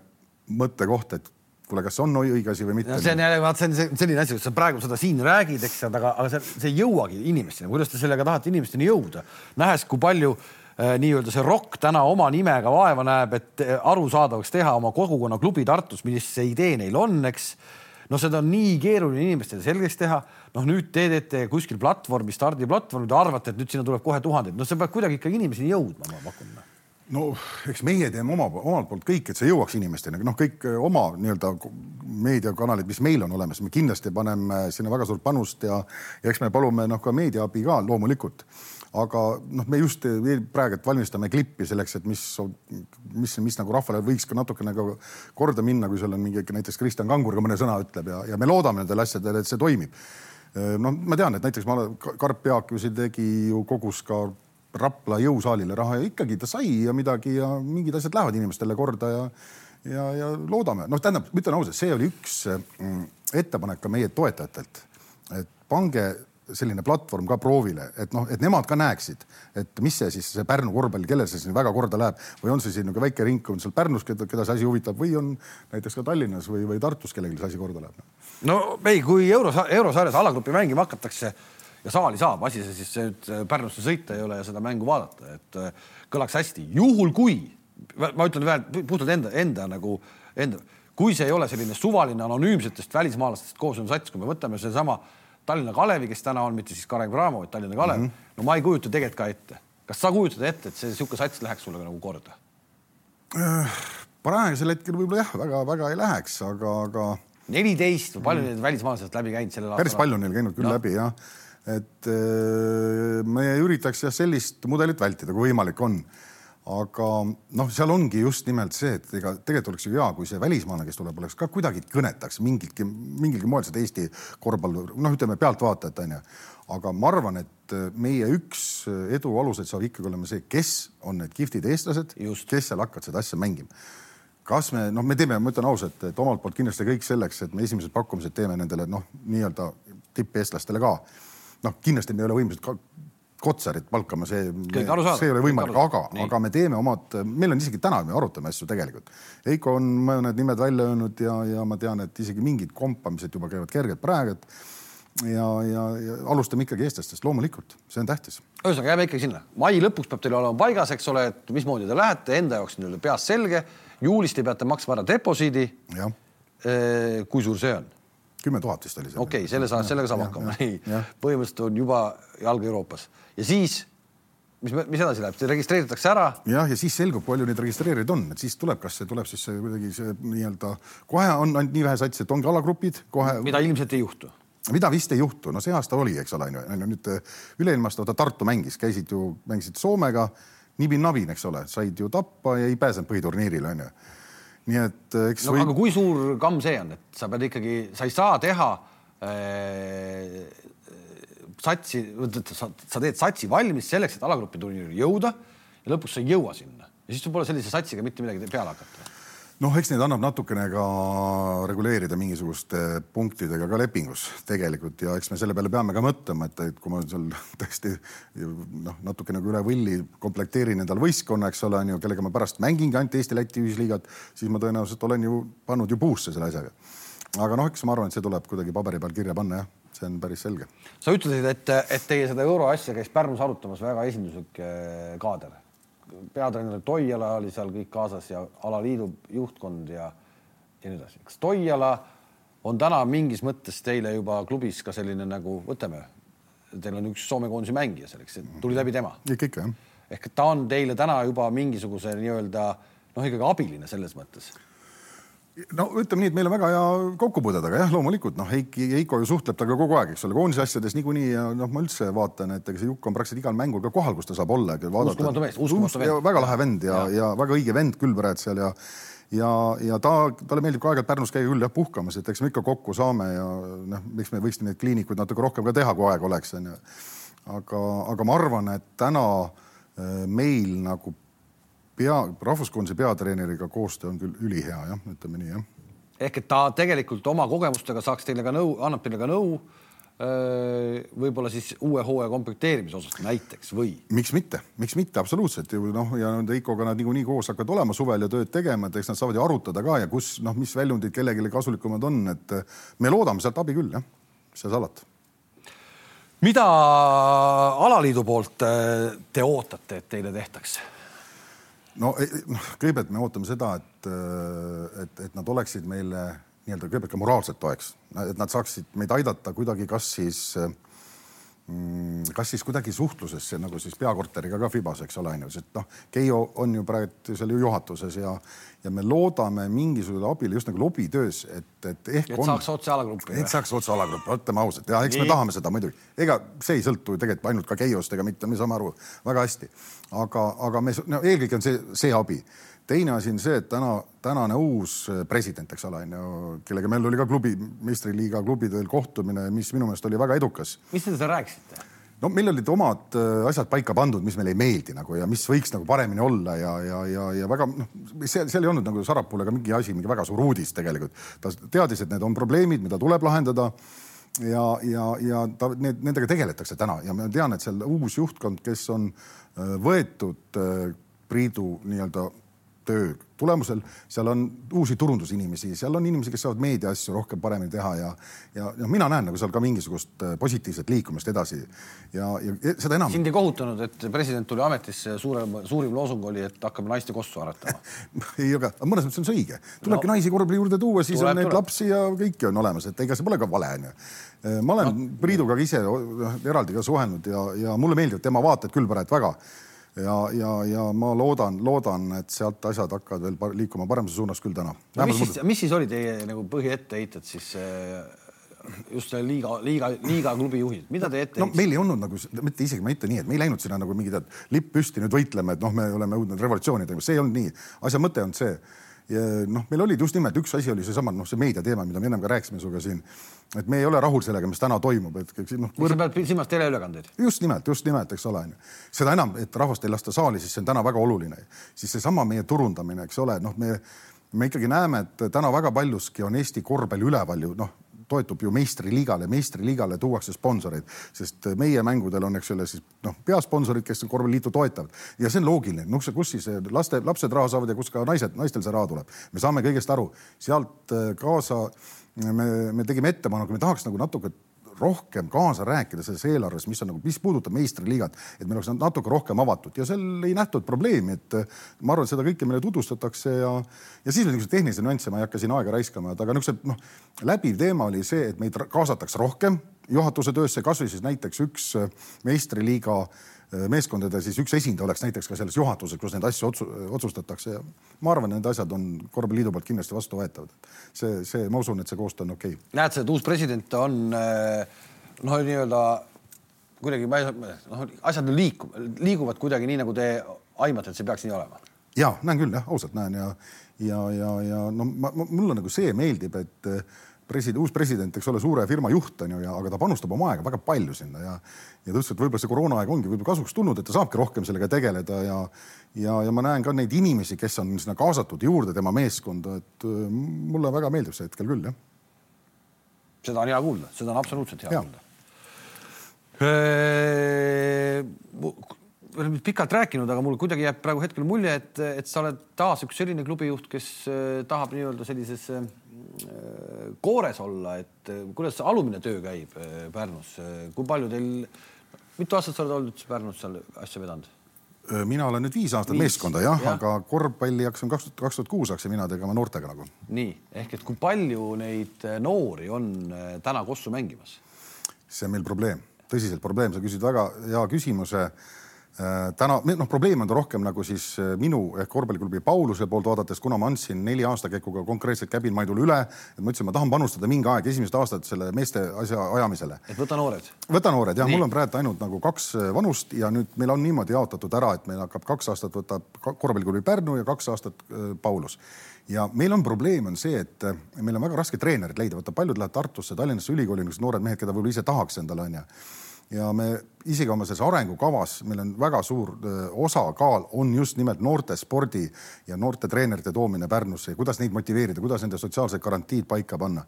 mõttekoht, et kuule, kas see on õige asi või mitte. see on jälle, vaat see on selline asi, kus sa praegu seda siin räägid, eks, aga, aga see, see ei jõuagi inimesteni. kuidas te sellega tahate inimesteni jõuda, nähes, kui palju nii-öelda see ROK täna oma nimega vaeva näeb, et arusaadavaks teha oma kogukonnaklubi Tartus, mis see idee neil on, eks no seda on nii keeruline inimestele selgeks teha. noh, nüüd te teete kuskil platvormi, stardiplatvormi, te arvate, et nüüd sinna tuleb kohe tuhandeid, no see peab kuidagi ikkagi inimeseni jõudma, ma pakun no eks meie teeme oma, omalt poolt kõik, et see jõuaks inimesteni, noh, kõik eh, oma nii-öelda meediakanalid, mis meil on olemas, me kindlasti paneme sinna väga suurt panust ja, ja eks me palume noh, ka meediaabi ka loomulikult. Aga noh, me just praegu valmistame klippi selleks, et mis, mis, mis nagu rahvale võiks ka natukene nagu korda minna, kui seal on mingi näiteks Kristjan Kangur ka mõne sõna ütleb ja, ja me loodame nendele asjadele, et see toimib. Noh, ma tean, et näiteks ma, Karp Jaak ju siin tegi ju kogus ka Rapla jõusaalile raha ja ikkagi ta sai ja midagi ja mingid asjad lähevad inimestele korda ja ja, ja loodame, noh, tähendab, ma ütlen ausalt, see oli üks mm, ettepanek ka meie toetajatelt, et pange selline platvorm ka proovile, et noh, et nemad ka näeksid, et mis see siis see Pärnu korvpall, kellel see siin väga korda läheb või on see siin nagu väike ringkond seal Pärnus, keda, keda see asi huvitab või on näiteks ka Tallinnas või, või Tartus kellelgi see asi korda läheb? no ei, kui euro, eurosarjas alagrupi mängima hakatakse ja saali saab, asi see siis nüüd äh, Pärnusse sõita ei ole ja seda mängu vaadata, et äh, kõlaks hästi. juhul kui, ma ütlen veel puhtalt enda, enda nagu enda, kui see ei ole selline suvaline anonüümsetest välismaalastest koosnev sats, kui me võtame sedasama Tallinna Kalevi, kes täna on, mitte siis Kalev Cramo, vaid Tallinna Kalev mm, -hmm. no ma ei kujuta tegelikult ka ette. kas sa kujutad ette, et see niisugune sats läheks sulle nagu korda? Äh, praegusel hetkel võib-olla jah, väga-väga ei läheks, aga, aga. neliteist või palju mm neid välismaalased läbi käinud sellel aastal? päris palju on neil käinud küll no. läbi jah et äh, me üritaks jah sellist mudelit vältida, kui võimalik on. Aga noh, seal ongi just nimelt see, et ega tegelikult oleks ju hea, kui see välismaalane, kes tuleb, oleks ka kuidagi kõnetaks mingilgi, mingilgi moel seda Eesti korvpalli, noh, ütleme pealtvaatajat onju. aga ma arvan, et meie üks edu aluseid saab ikkagi olema see, kes on need kihvtid eestlased, kes seal hakkavad seda asja mängima. Kas me, noh, me teeme, ma ütlen ausalt, et omalt poolt kindlasti kõik selleks, et me esimesed pakkumised teeme nendele noh, nii-öelda tippeestlastele ka. Noh, kindlasti me ei ole võimelised Kotsarit palkama, see, see ei ole võimalik, aga, aga me teeme omad, meil on isegi täna, me arutame asju tegelikult. Heiko on mõned nimed välja öelnud ja, ja ma tean, et isegi mingid kompamised juba käivad kergelt praegu, et ja, ja, ja alustame ikkagi eestlastest, loomulikult, see on tähtis. ühesõnaga jääme ikkagi sinna, mai lõpuks peab teil olema paigas, eks ole, et mismoodi te lähete, enda jaoks nii-öelda peas selge. juulist te peate maksma ära deposiidi. kui suur see on? Kümme tuhat vist oli okei okay,, selle saab, sellega saab hakkama, nii. põhimõtteliselt on juba jalg Euroopas. Ja siis mis, mis edasi läheb, see registreeritakse ära? jah, ja siis selgub, palju neid registreerijaid on, et siis tuleb, kas see tuleb siis see kuidagi see nii-öelda kohe on ainult nii vähe satsi, et ongi alagrupid kohe. mida ilmselt ei juhtu. Mida vist ei juhtu, no see aasta oli, eks ole, on ju, nüüd üle-ilmast vaata Tartu mängis, käisid ju, mängisid Soomega nibin-nabin, eks ole, said ju tappa ja ei pääsenud põhiturniirile, on ju nii et äh, eks no, või... aga kui suur kamm see on, et sa pead ikkagi, sa ei saa teha äh, satsi, sa, sa teed satsi valmis selleks, et alagrupi turniiri jõuda ja lõpuks sa ei jõua sinna. Ja siis sul pole sellise satsiga mitte midagi peale hakata noh, eks neid annab natukene ka reguleerida mingisuguste punktidega ka lepingus tegelikult ja eks me selle peale peame ka mõtlema, et, et kui ma seal tõesti noh, natuke nagu üle võlli komplekteerin endale võistkonna, eks ole, on ju, kellega ma pärast mängingi ainult Eesti-Läti ühisliigat, siis ma tõenäoliselt olen ju pannud ju puusse selle asjaga. aga noh, eks ma arvan, et see tuleb kuidagi paberi peal kirja panna jah, see on päris selge. sa ütlesid, et, et teie seda euroasja käis Pärnus arutamas väga esinduslik eh, kaader peatreener Toiala oli seal kõik kaasas ja alaliidu juhtkond ja, ja nii edasi. kas Toiala on täna mingis mõttes teile juba klubis ka selline nagu, võtame, teil on üks Soome koondise mängija selleks, tuli läbi tema. ikka, jah. ehk ta on teile täna juba mingisuguse nii-öelda noh, ikkagi abiline selles mõttes no ütleme nii, et meil on väga hea kokkupuude temaga jah, loomulikult noh, Heiki, Heiko ju suhtleb temaga kogu aeg, eks ole, koondise asjades niikuinii ja noh, ma üldse vaatan, et ega see Jukk on praktiliselt igal mängul ka kohal, kus ta saab olla. uskumatu mees, uskumatu vend. väga lahe vend ja, ja., ja väga õige vend küll praegu seal ja ja, ja ta, talle meeldib ka aeg-ajalt Pärnus käia küll jah puhkamas, et eks me ikka kokku saame ja noh, miks me võiks neid kliinikuid natuke rohkem ka teha, kui aega oleks, onju. aga, aga ma arvan, et täna äh, meil nagu pea, rahvuskoondise peatreeneriga koostöö on küll ülihea jah, ütleme nii jah. ehk et ta tegelikult oma kogemustega saaks teile ka nõu, annab teile ka nõu võib-olla siis uue hooaja komplekteerimise osas näiteks või? miks mitte, miks mitte, absoluutselt ju noh, ja Heikoga nad niikuinii koos hakkavad olema suvel ja tööd tegema, et eks nad saavad ju arutada ka ja kus noh, mis väljundid kellelegi kasulikumad on, et me loodame sealt abi küll jah, mis seal salata. mida alaliidu poolt te ootate, et teile tehtaks? No e, noh, kõigepealt me ootame seda, et, et, et nad oleksid meile nii-öelda kõigepealt ka moraalselt toeks, et nad saaksid meid aidata kuidagi, kas siis mm, kas siis kuidagi suhtlusesse nagu siis peakorteriga ka Fibas, eks ole, onju, sest noh, Keijo on ju praegu seal ju juhatuses ja, ja me loodame mingisugusele abile just nagu lobitöös, et, et ehk et on, saaks otse alagruppi. et saaks otse alagruppi, ütleme ausalt ja eks Nii. me tahame seda muidugi, ega see ei sõltu tegelikult ainult ka Keiost ega mitte, me saame aru väga hästi, aga, aga me no, eelkõige on see, see abi teine asi on see, et täna, tänane uus president, eks ole, on ju, kellega meil oli ka klubi, meistriliiga klubidel kohtumine, mis minu meelest oli väga edukas. mis te seal rääkisite? no meil olid omad äh, asjad paika pandud, mis meile ei meeldi nagu ja mis võiks nagu paremini olla ja, ja, ja, ja väga noh, seal, seal ei olnud nagu Sarapuule ka mingi asi, mingi väga suur uudis tegelikult. ta teadis, et need on probleemid, mida tuleb lahendada ja, ja, ja ta, need, nendega tegeletakse täna ja ma tean, et seal uus juhtkond, kes on äh, võetud äh, Priidu nii-öelda töö tulemusel, seal on uusi turundusinimesi, seal on inimesi, kes saavad meedia asju rohkem paremini teha ja, ja, ja mina näen nagu seal ka mingisugust äh, positiivset liikumist edasi ja, ja seda enam. sind ei kohutanud, et president tuli ametisse, suurem, suurim loosung oli, et hakkame naiste kossu aretama ei, aga mõnes mõttes on see õige, tulebki no, naisi korvpalli juurde tuua, siis tuleb, on neid tuleb. lapsi ja kõiki on olemas, et ega see pole ka vale onju. Äh, ma olen no. Priiduga ise eraldi ka suhelnud ja, ja mulle meeldivad tema vaated küll praegu väga ja, ja, ja ma loodan, loodan, et sealt asjad hakkavad veel liikuma paremuse suunas küll täna. No, mis siis, mis siis oli teie nagu põhietteheited siis just selle liiga, liiga, liiga klubi juhid, mida te ette no meil ei olnud nagu, mitte isegi ma ei ütle nii, et me ei läinud sinna nagu mingi tead lipp püsti, nüüd võitleme, et noh, me oleme jõudnud revolutsiooni tegema, see ei olnud nii. asja mõte on see noh, meil olid just nimelt üks asi oli seesama noh, see meediateema, mida me ennem ka rääkisime sinuga siin, et me ei ole rahul sellega, mis täna toimub, et noh võr.... sa pead silmas teleülekandeid? just nimelt, just nimelt, eks ole, onju. seda enam, et rahvast ei lasta saali, siis see on täna väga oluline. siis seesama meie turundamine, eks ole, noh, me me ikkagi näeme, et täna väga paljuski on Eesti korvpalli üleval ju noh, toetub ju meistriliigale, meistriliigale tuuakse sponsoreid, sest meie mängudel on, eks ole, siis noh, peasponsorid, kes korvpalliliitu toetavad. Ja see on loogiline, noh, kus siis laste, lapsed raha saavad ja kus ka naised, naistel see raha tuleb, me saame kõigest aru, sealt äh, kaasa me, me tegime ettepaneku, me tahaks nagu natuke rohkem kaasa rääkida selles eelarves, mis on nagu, mis puudutab meistriliigat, et meil oleks natuke rohkem avatud. Ja seal ei nähtud probleemi, et ma arvan, et seda kõike meile tutvustatakse ja, ja siis on niisuguseid tehnilisi nüansse, ma ei hakka siin aega raiskama, aga niisugused noh, läbiv teema oli see, et meid kaasatakse rohkem juhatuse töösse, kasvõi siis näiteks üks meistriliiga meeskondade siis üks esindaja oleks näiteks ka selles juhatuses, kus neid asju otsu, otsustatakse ja ma arvan, need asjad on korvpalliliidu poolt kindlasti vastuvõetavad. see, see, ma usun, et see koostöö on okei okay.. näed sa, et uus president on noh, nii-öelda kuidagi, noh, asjad liikuvad, liiguvad kuidagi nii, nagu te aimate, et see peaks nii olema? ja näen küll jah, ausalt näen ja, ja, ja, ja no ma, ma, mulle nagu see meeldib, et president, uus president, eks ole, suure firma juht on ju, ja aga ta panustab oma aega väga palju sinna ja ja ta ütles, et võib-olla see koroonaaeg ongi võib-olla kasuks tulnud, et ta saabki rohkem sellega tegeleda ja ja, ja ma näen ka neid inimesi, kes on sinna kaasatud juurde tema meeskonda, et äh, mulle väga meeldib see hetkel küll, jah. seda on hea kuulda, seda on absoluutselt hea, hea. kuulda oleme pikalt rääkinud, aga mul kuidagi jääb praegu hetkel mulje, et, et sa oled taas üks selline klubijuht, kes äh, tahab nii-öelda sellises äh, koores olla, et kuidas see alumine töö käib Pärnus, kui palju teil, mitu aastat sa oled olnud üldse Pärnus seal asja vedanud? mina olen nüüd viis aastat viis. meeskonda jah ja., aga korvpalli hakkasin kaks tuhat, kaks tuhat kuus hakkasin mina tegema noortega nagu. nii ehk et kui palju neid noori on täna Kossu mängimas? see on meil probleem, tõsiselt probleem, sa küsid väga hea küsimuse Äh, täna noh, probleem on ta rohkem nagu siis äh, minu ehk korvpalliklubi Pauluse poolt vaadates, kuna ma andsin neli aastakäiguga konkreetselt Käbin Maidule üle, et ma ütlesin, ma tahan panustada mingi aeg esimesed aastad selle meeste asja ajamisele. et võta noored. võta noored jah, mul on praegu ainult nagu kaks äh, vanust ja nüüd meil on niimoodi jaotatud ära, et meil hakkab kaks aastat võtab korvpalliklubi Pärnu ja kaks aastat Paulus ja meil on probleem on see, et meil on väga raske treenerit leida, vaata paljud lähevad Tartusse, Tallinnasse ülikooli, niisugused noored mehed, keda võib-olla ise tahaks endale onju ja me isegi oma selles arengukavas, meil on väga suur osakaal, on just nimelt noortespordi ja noorte treenerite toomine Pärnusse ja kuidas neid motiveerida, kuidas nende sotsiaalsed garantiid paika panna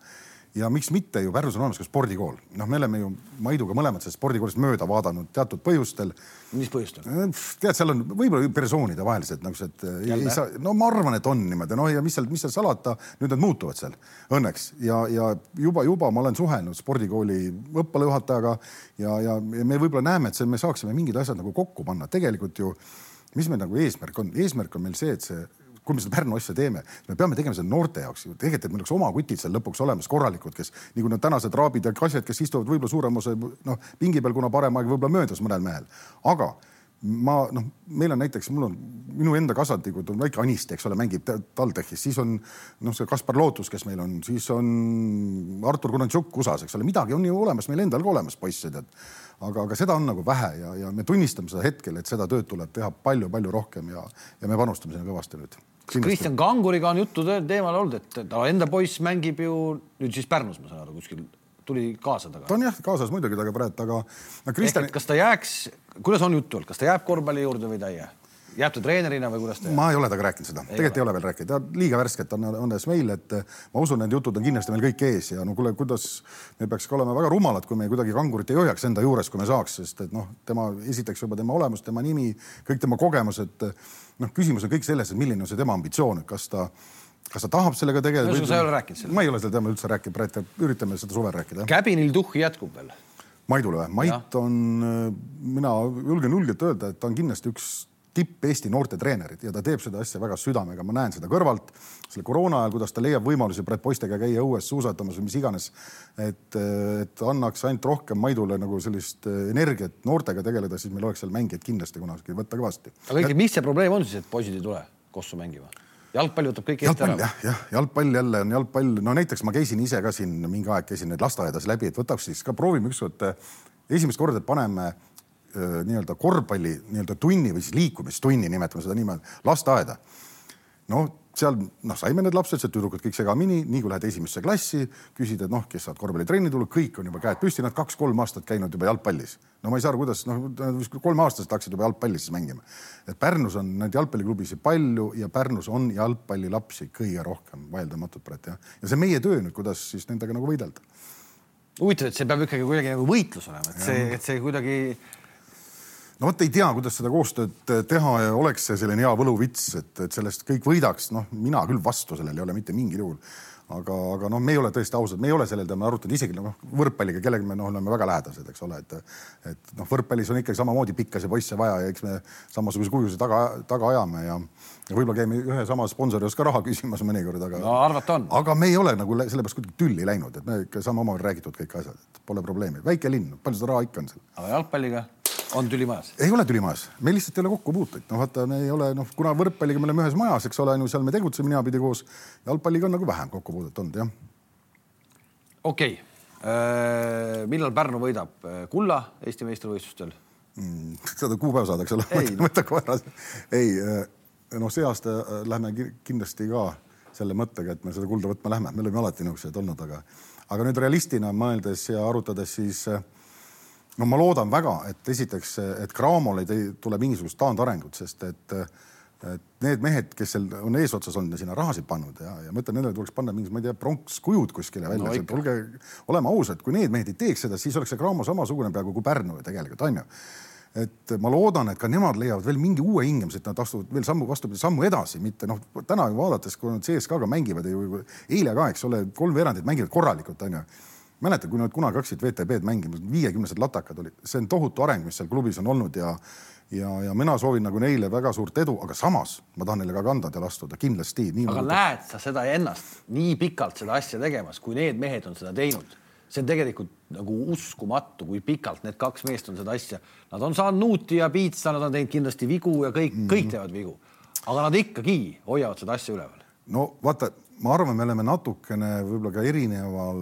ja miks mitte ju Pärnus on olemas ka spordikool, noh, me oleme ju Maiduga mõlemad sellest spordikoolist mööda vaadanud teatud põhjustel. mis põhjustel? tead, seal on võib-olla persoonide vahelised niisugused nagu, ei saa, no ma arvan, et on niimoodi, noh ja mis seal, mis seal salata, nüüd nad muutuvad seal õnneks. Ja, ja juba, juba ma olen suhelnud spordikooli õppealajuhatajaga ja, ja, ja me võib-olla näeme, et see, me saaksime mingid asjad nagu kokku panna, tegelikult ju mis meil nagu eesmärk on, eesmärk on meil see, et see kui me seda Pärnu asja teeme, me peame tegema seda noorte jaoks. Ju tegelikult, et meil oleks oma kutid seal lõpuks olemas korralikud, kes nagu need tänased raabid ja kassed, kes istuvad võib-olla suurema osa noh pingi peal, kuna parem aeg võib-olla möödas mõnel mehel, aga ma noh, meil on näiteks, mul on minu enda kasvatikud on väike Aniste, eks ole, mängib TalTechis, siis on noh, see Kaspar Lootus, kes meil on, siis on Artur Kunantšuk USA-s, eks ole, midagi on ju olemas meil endal ka olemas, poisse tead. aga, aga seda on nagu vähe ja, ja me tunnistame seda hetkel, et seda tööd tuleb teha palju-palju rohkem ja, ja me panustame sinna kõvasti nüüd kas Kristjan Kanguriga on juttu teemal olnud, et ta enda poiss mängib ju nüüd siis Pärnus, ma saan aru, kuskil tuli kaasa taga? ta on jah kaasas muidugi temaga praegu, aga no Kristjan. kas ta jääks, kuidas on juttu olnud, kas ta jääb korvpalli juurde või ta ei jää? jääb ta treenerina või kuidas ta jääb? ma ei ole temaga rääkinud seda, tegelikult ei ole veel rääkinud, ta liiga värskelt on, alles meil, et ma usun, need jutud on kindlasti meil kõik ees ja no kuule, kuidas me peaks ka olema väga rumalad, kui me kuidagi kangurit ei hoiaks enda juures, kui me saaks, sest et noh, tema esiteks juba tema olemus, tema nimi, kõik tema kogemused. Noh, küsimus on kõik selles, et milline on see tema ambitsioon, et kas ta kas ta tahab sellega tegeleda? sa ei ole rääkinud sellest? ma ei ole sel teemal üldse rääkinud, praegu üritame seda suvel rääkida. Käbinil tuhhi jätkub veel? Maidule või? Mait ja. on, mina julgen julgelt öelda, et ta on kindlasti üks tipp Eesti noortetreenerid ja ta teeb seda asja väga südamega, ma näen seda kõrvalt selle koroona ajal, kuidas ta leiab võimalusi poistega käia õues suusatamas või mis iganes. et, et annaks ainult rohkem Maidule nagu sellist energiat noortega tegeleda, siis meil oleks seal mängijaid kindlasti kunagi võtta kõvasti. aga õigemini, mis see probleem on siis, et poisid ei tule kossu mängima? jalgpall võtab kõik Eesti ära. jah, jah, jalgpall jälle on jalgpall, no näiteks ma käisin ise ka siin mingi aeg käisin neid lasteaedas läbi, et võtaks siis ka proovime ükskord esimest korda, et paneme nii-öelda korvpalli nii-öelda tunni või siis liikumistunni, nimetame seda niimoodi, lasteaeda. no seal noh, saime need lapsed, seal tüdrukud kõik segamini, nii kui lähed esimesse klassi, küsid, et noh, kes saavad korvpallitrenni tulla, kõik on juba käed püsti, nad kaks-kolm aastat käinud juba jalgpallis. no ma ei saa aru, kuidas noh, kolmeaastased hakkasid juba jalgpallis mängima. et Pärnus on neid jalgpalliklubisid palju ja Pärnus on jalgpallilapsi kõige rohkem vaieldamatult praegu jah. ja see meie töö nüüd, kuidas siis nendega nagu võidelda huvitav, et see peab ikkagi kuidagi nagu võitlus olema, et see, et see kuidagi no vot ei tea, kuidas seda koostööd teha ja oleks see selline hea võluvits, et, et sellest kõik võidaks, noh, mina küll vastu sellele ei ole mitte mingil juhul. aga, aga noh, me ei ole tõesti ausad, me ei ole sellel teemal arutanud isegi noh, võrkpalliga, kellega me noh, oleme väga lähedased, eks ole, et et noh, võrkpallis on ikkagi samamoodi pikkasid poisse vaja ja eks me samasuguse kujusid taga, taga ajame ja, ja võib-olla käime ühe sama sponsori juures ka raha küsimas mõnikord, aga no arvata on. aga me ei ole nagu sellepärast kuidagi tülli läinud, et me ikka saame omavahel räägitud kõik asjad, et pole probleemi. väike linn, palju seda raha ikka on seal. aga jalgpalliga? On tüli majas? ei ole tüli majas, meil lihtsalt ei ole kokkupuuteid, noh, vaata, me ei ole, noh, kuna võrkpalliga me oleme ühes majas, eks ole, on ju, seal me tegutseme ninapidi koos. jalgpalliga on nagu vähem kokkupuudet olnud, jah. okei okay., äh, millal Pärnu võidab kulla Eesti meistrivõistlustel mm,? seda kuupäeva saada, eks ole, võta kohe ära. ei, äh, noh, see aasta äh, lähme kindlasti ka selle mõttega, et me seda kulda võtma lähme, me oleme alati niisugused olnud, aga, aga nüüd realistina mõeldes ja arutades, siis äh, no ma loodan väga, et esiteks, et Cramol ei tule mingisugust taandarengut, sest et, et need mehed, kes seal on eesotsas olnud ja sinna rahasid pannud ja, ja ma ütlen, nendele tuleks panna mingi, ma ei tea, pronkskujud kuskile välja no,, olge, oleme ausad, kui need mehed ei teeks seda, siis oleks see Cramo samasugune peaaegu kui Pärnu ju tegelikult on ju. Et ma loodan, et ka nemad leiavad veel mingi uue hingamise, et nad astuvad veel sammu vastupidi, sammu edasi, mitte noh, täna vaadates, kui nad CSKA-ga mängivad ju eile ka, eks ole, kolm veerandit mängivad korralikult, onju mäletad, kui nad kunagi hakkasid VTB-d mängima, viiekümnesed latakad olid, see on tohutu areng, mis seal klubis on olnud ja ja, ja mina soovin nagu neile väga suurt edu, aga samas ma tahan neile ka kandadele astuda kindlasti. aga nagu... näed sa seda ennast nii pikalt seda asja tegemas, kui need mehed on seda teinud? see on tegelikult nagu uskumatu, kui pikalt need kaks meest on seda asja, nad on saanud nuuti ja piitsa, nad on teinud kindlasti vigu ja kõik mm, -hmm. kõik teevad vigu, aga nad ikkagi hoiavad seda asja üleval. no vaata ma arvan, me oleme natukene võib-olla ka erineval,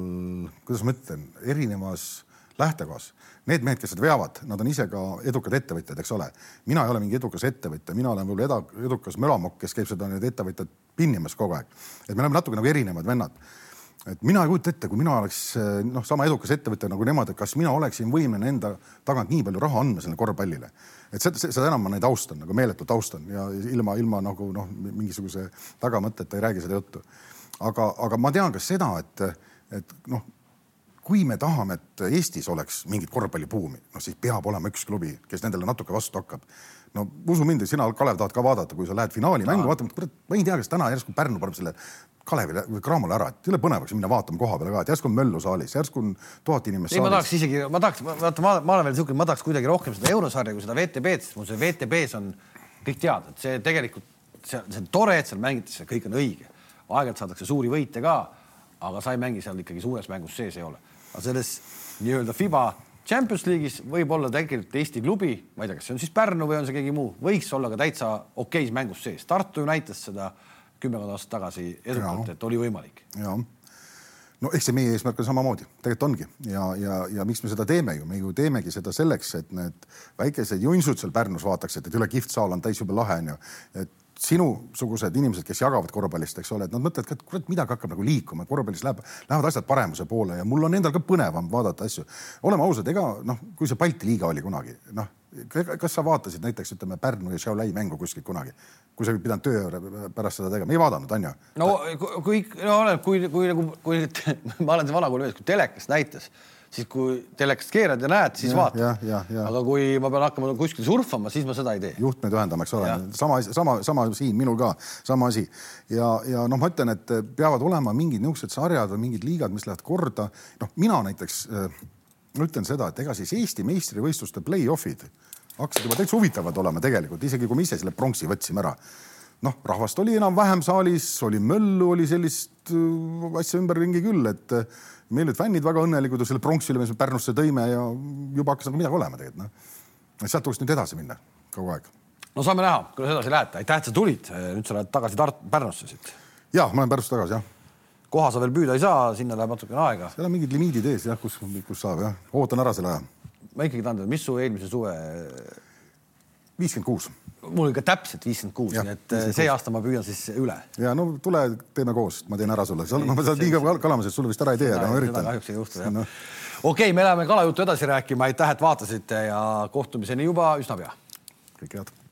kuidas ma ütlen, erinevas lähtekohas. Need mehed, kes seda veavad, nad on ise ka edukad ettevõtjad, eks ole. mina ei ole mingi edukas ettevõtja, mina olen võib-olla edukas mölamokk, kes käib seda need ettevõtjad pinnimas kogu aeg. et me oleme natuke nagu erinevad vennad. Et mina ei kujuta ette, kui mina oleks noh, sama edukas ettevõtja nagu nemad, et kas mina oleksin võimeline enda tagant nii palju raha andma sellele korvpallile. et seda, seda enam ma neid austan, nagu meeletult austan ja ilma, ilma nagu noh, mingisuguse tagamõtteta ei räägi seda juttu. aga, aga ma tean ka seda, et, et noh, kui me tahame, et Eestis oleks mingit korvpallibuumi, noh siis peab olema üks klubi, kes nendele natuke vastu hakkab no usu mind, sina, Kalev, tahad ka vaadata, kui sa lähed finaali mängu vaatama, kurat, ma ei tea, kas täna järsku Pärnu paneb selle Kalevile või Cramole ära, et jõle põnev oleks minna vaatama koha peale ka, et järsku on möllu saalis, järsku on tuhat inimest ei, ma tahaks isegi, ma tahaks, vaata, ma, ma olen veel niisugune, ma tahaks kuidagi rohkem seda eurosarja kui seda VTB-d, sest mul see VTB-s on kõik teada, et see tegelikult, see, see on tore, et seal mängitakse, kõik on õige. aeg-ajalt saadakse suuri võite ka, aga sa ei mängi seal ikkagi suures mängus sees ei ole. aga selles nii-öelda Fiba Champions League'is võib olla tegelikult Eesti klubi, ma ei tea, kas see on siis Pärnu või on see keegi muu, võiks olla ka täitsa okeis mängus sees. Tartu ju näitas seda kümmekond aastat tagasi edukalt, et oli võimalik. ja, no eks see meie eesmärk on samamoodi, tegelikult ongi. Ja, ja, ja miks me seda teeme ju, me ju teemegi seda selleks, et need väikesed junsud seal Pärnus vaataksid, et üle kihvt saal on täis jube lahe onju, et sinusugused inimesed, kes jagavad korvpallist, eks ole, et nad mõtlevad ka, et kurat, midagi hakkab nagu liikuma, korvpallis läheb, lähevad asjad paremuse poole ja mul on endal ka põnevam vaadata asju. oleme ausad, ega noh, kui see Balti liiga oli kunagi, noh, kas sa vaatasid näiteks ütleme Pärnu ja Šiauliai mängu kuskilt kunagi, kui sa pidanud töö pärast seda tegema, ei vaadanud, on ju? no kui, no oleneb, kui, kui nagu, kui ma olen see vana kooli mees, kui telekast näitas siis kui telekast keerad ja näed, siis ja, vaatad. aga kui ma pean hakkama kuskil surfama, siis ma seda ei tee. juhtmeid ühendama, eks ole, sama, sama, sama siin minul ka, sama asi. ja, ja noh, ma ütlen, et peavad olema mingid niisugused sarjad või mingid liigad, mis lähevad korda. noh, mina näiteks äh, ütlen seda, et ega siis Eesti meistrivõistluste play-off'id hakkasid juba täitsa huvitavad olema tegelikult, isegi kui me ise selle pronksi võtsime ära noh, rahvast oli enam-vähem saalis, oli möllu, oli sellist äh, asja ümberringi küll, et meil olid fännid väga õnnelikud selle pronksi üle, mis me Pärnusse tõime ja juba hakkas nagu midagi olema tegelikult noh. sealt tuleks nüüd edasi minna kogu aeg. no saame näha, kuidas edasi lähete, aitäh, et sa tulid, nüüd sa lähed tagasi Tart-, Pärnusse siit. ja ma olen Pärnust tagasi jah. Koha sa veel püüda ei saa, sinna läheb natukene aega. seal on mingid limiidid ees jah, kus, kus saab jah, ootan ära selle aja. ma ikkagi tahan teada, mis su eelmise suve? viiskümmend kuus mul oli ka täpselt viiskümmend kuus, nii et 56. see aasta ma püüan siis üle. ja no tule, teeme koos, ma teen ära sulle, ma saan nii kaua kalamas, et sulle vist ära ei tee, aga ma üritan. kahjuks ei juhtu jah no.. okei okay,, me läheme kalajuttu edasi rääkima, aitäh, et vaatasite ja kohtumiseni juba üsna pea. kõike head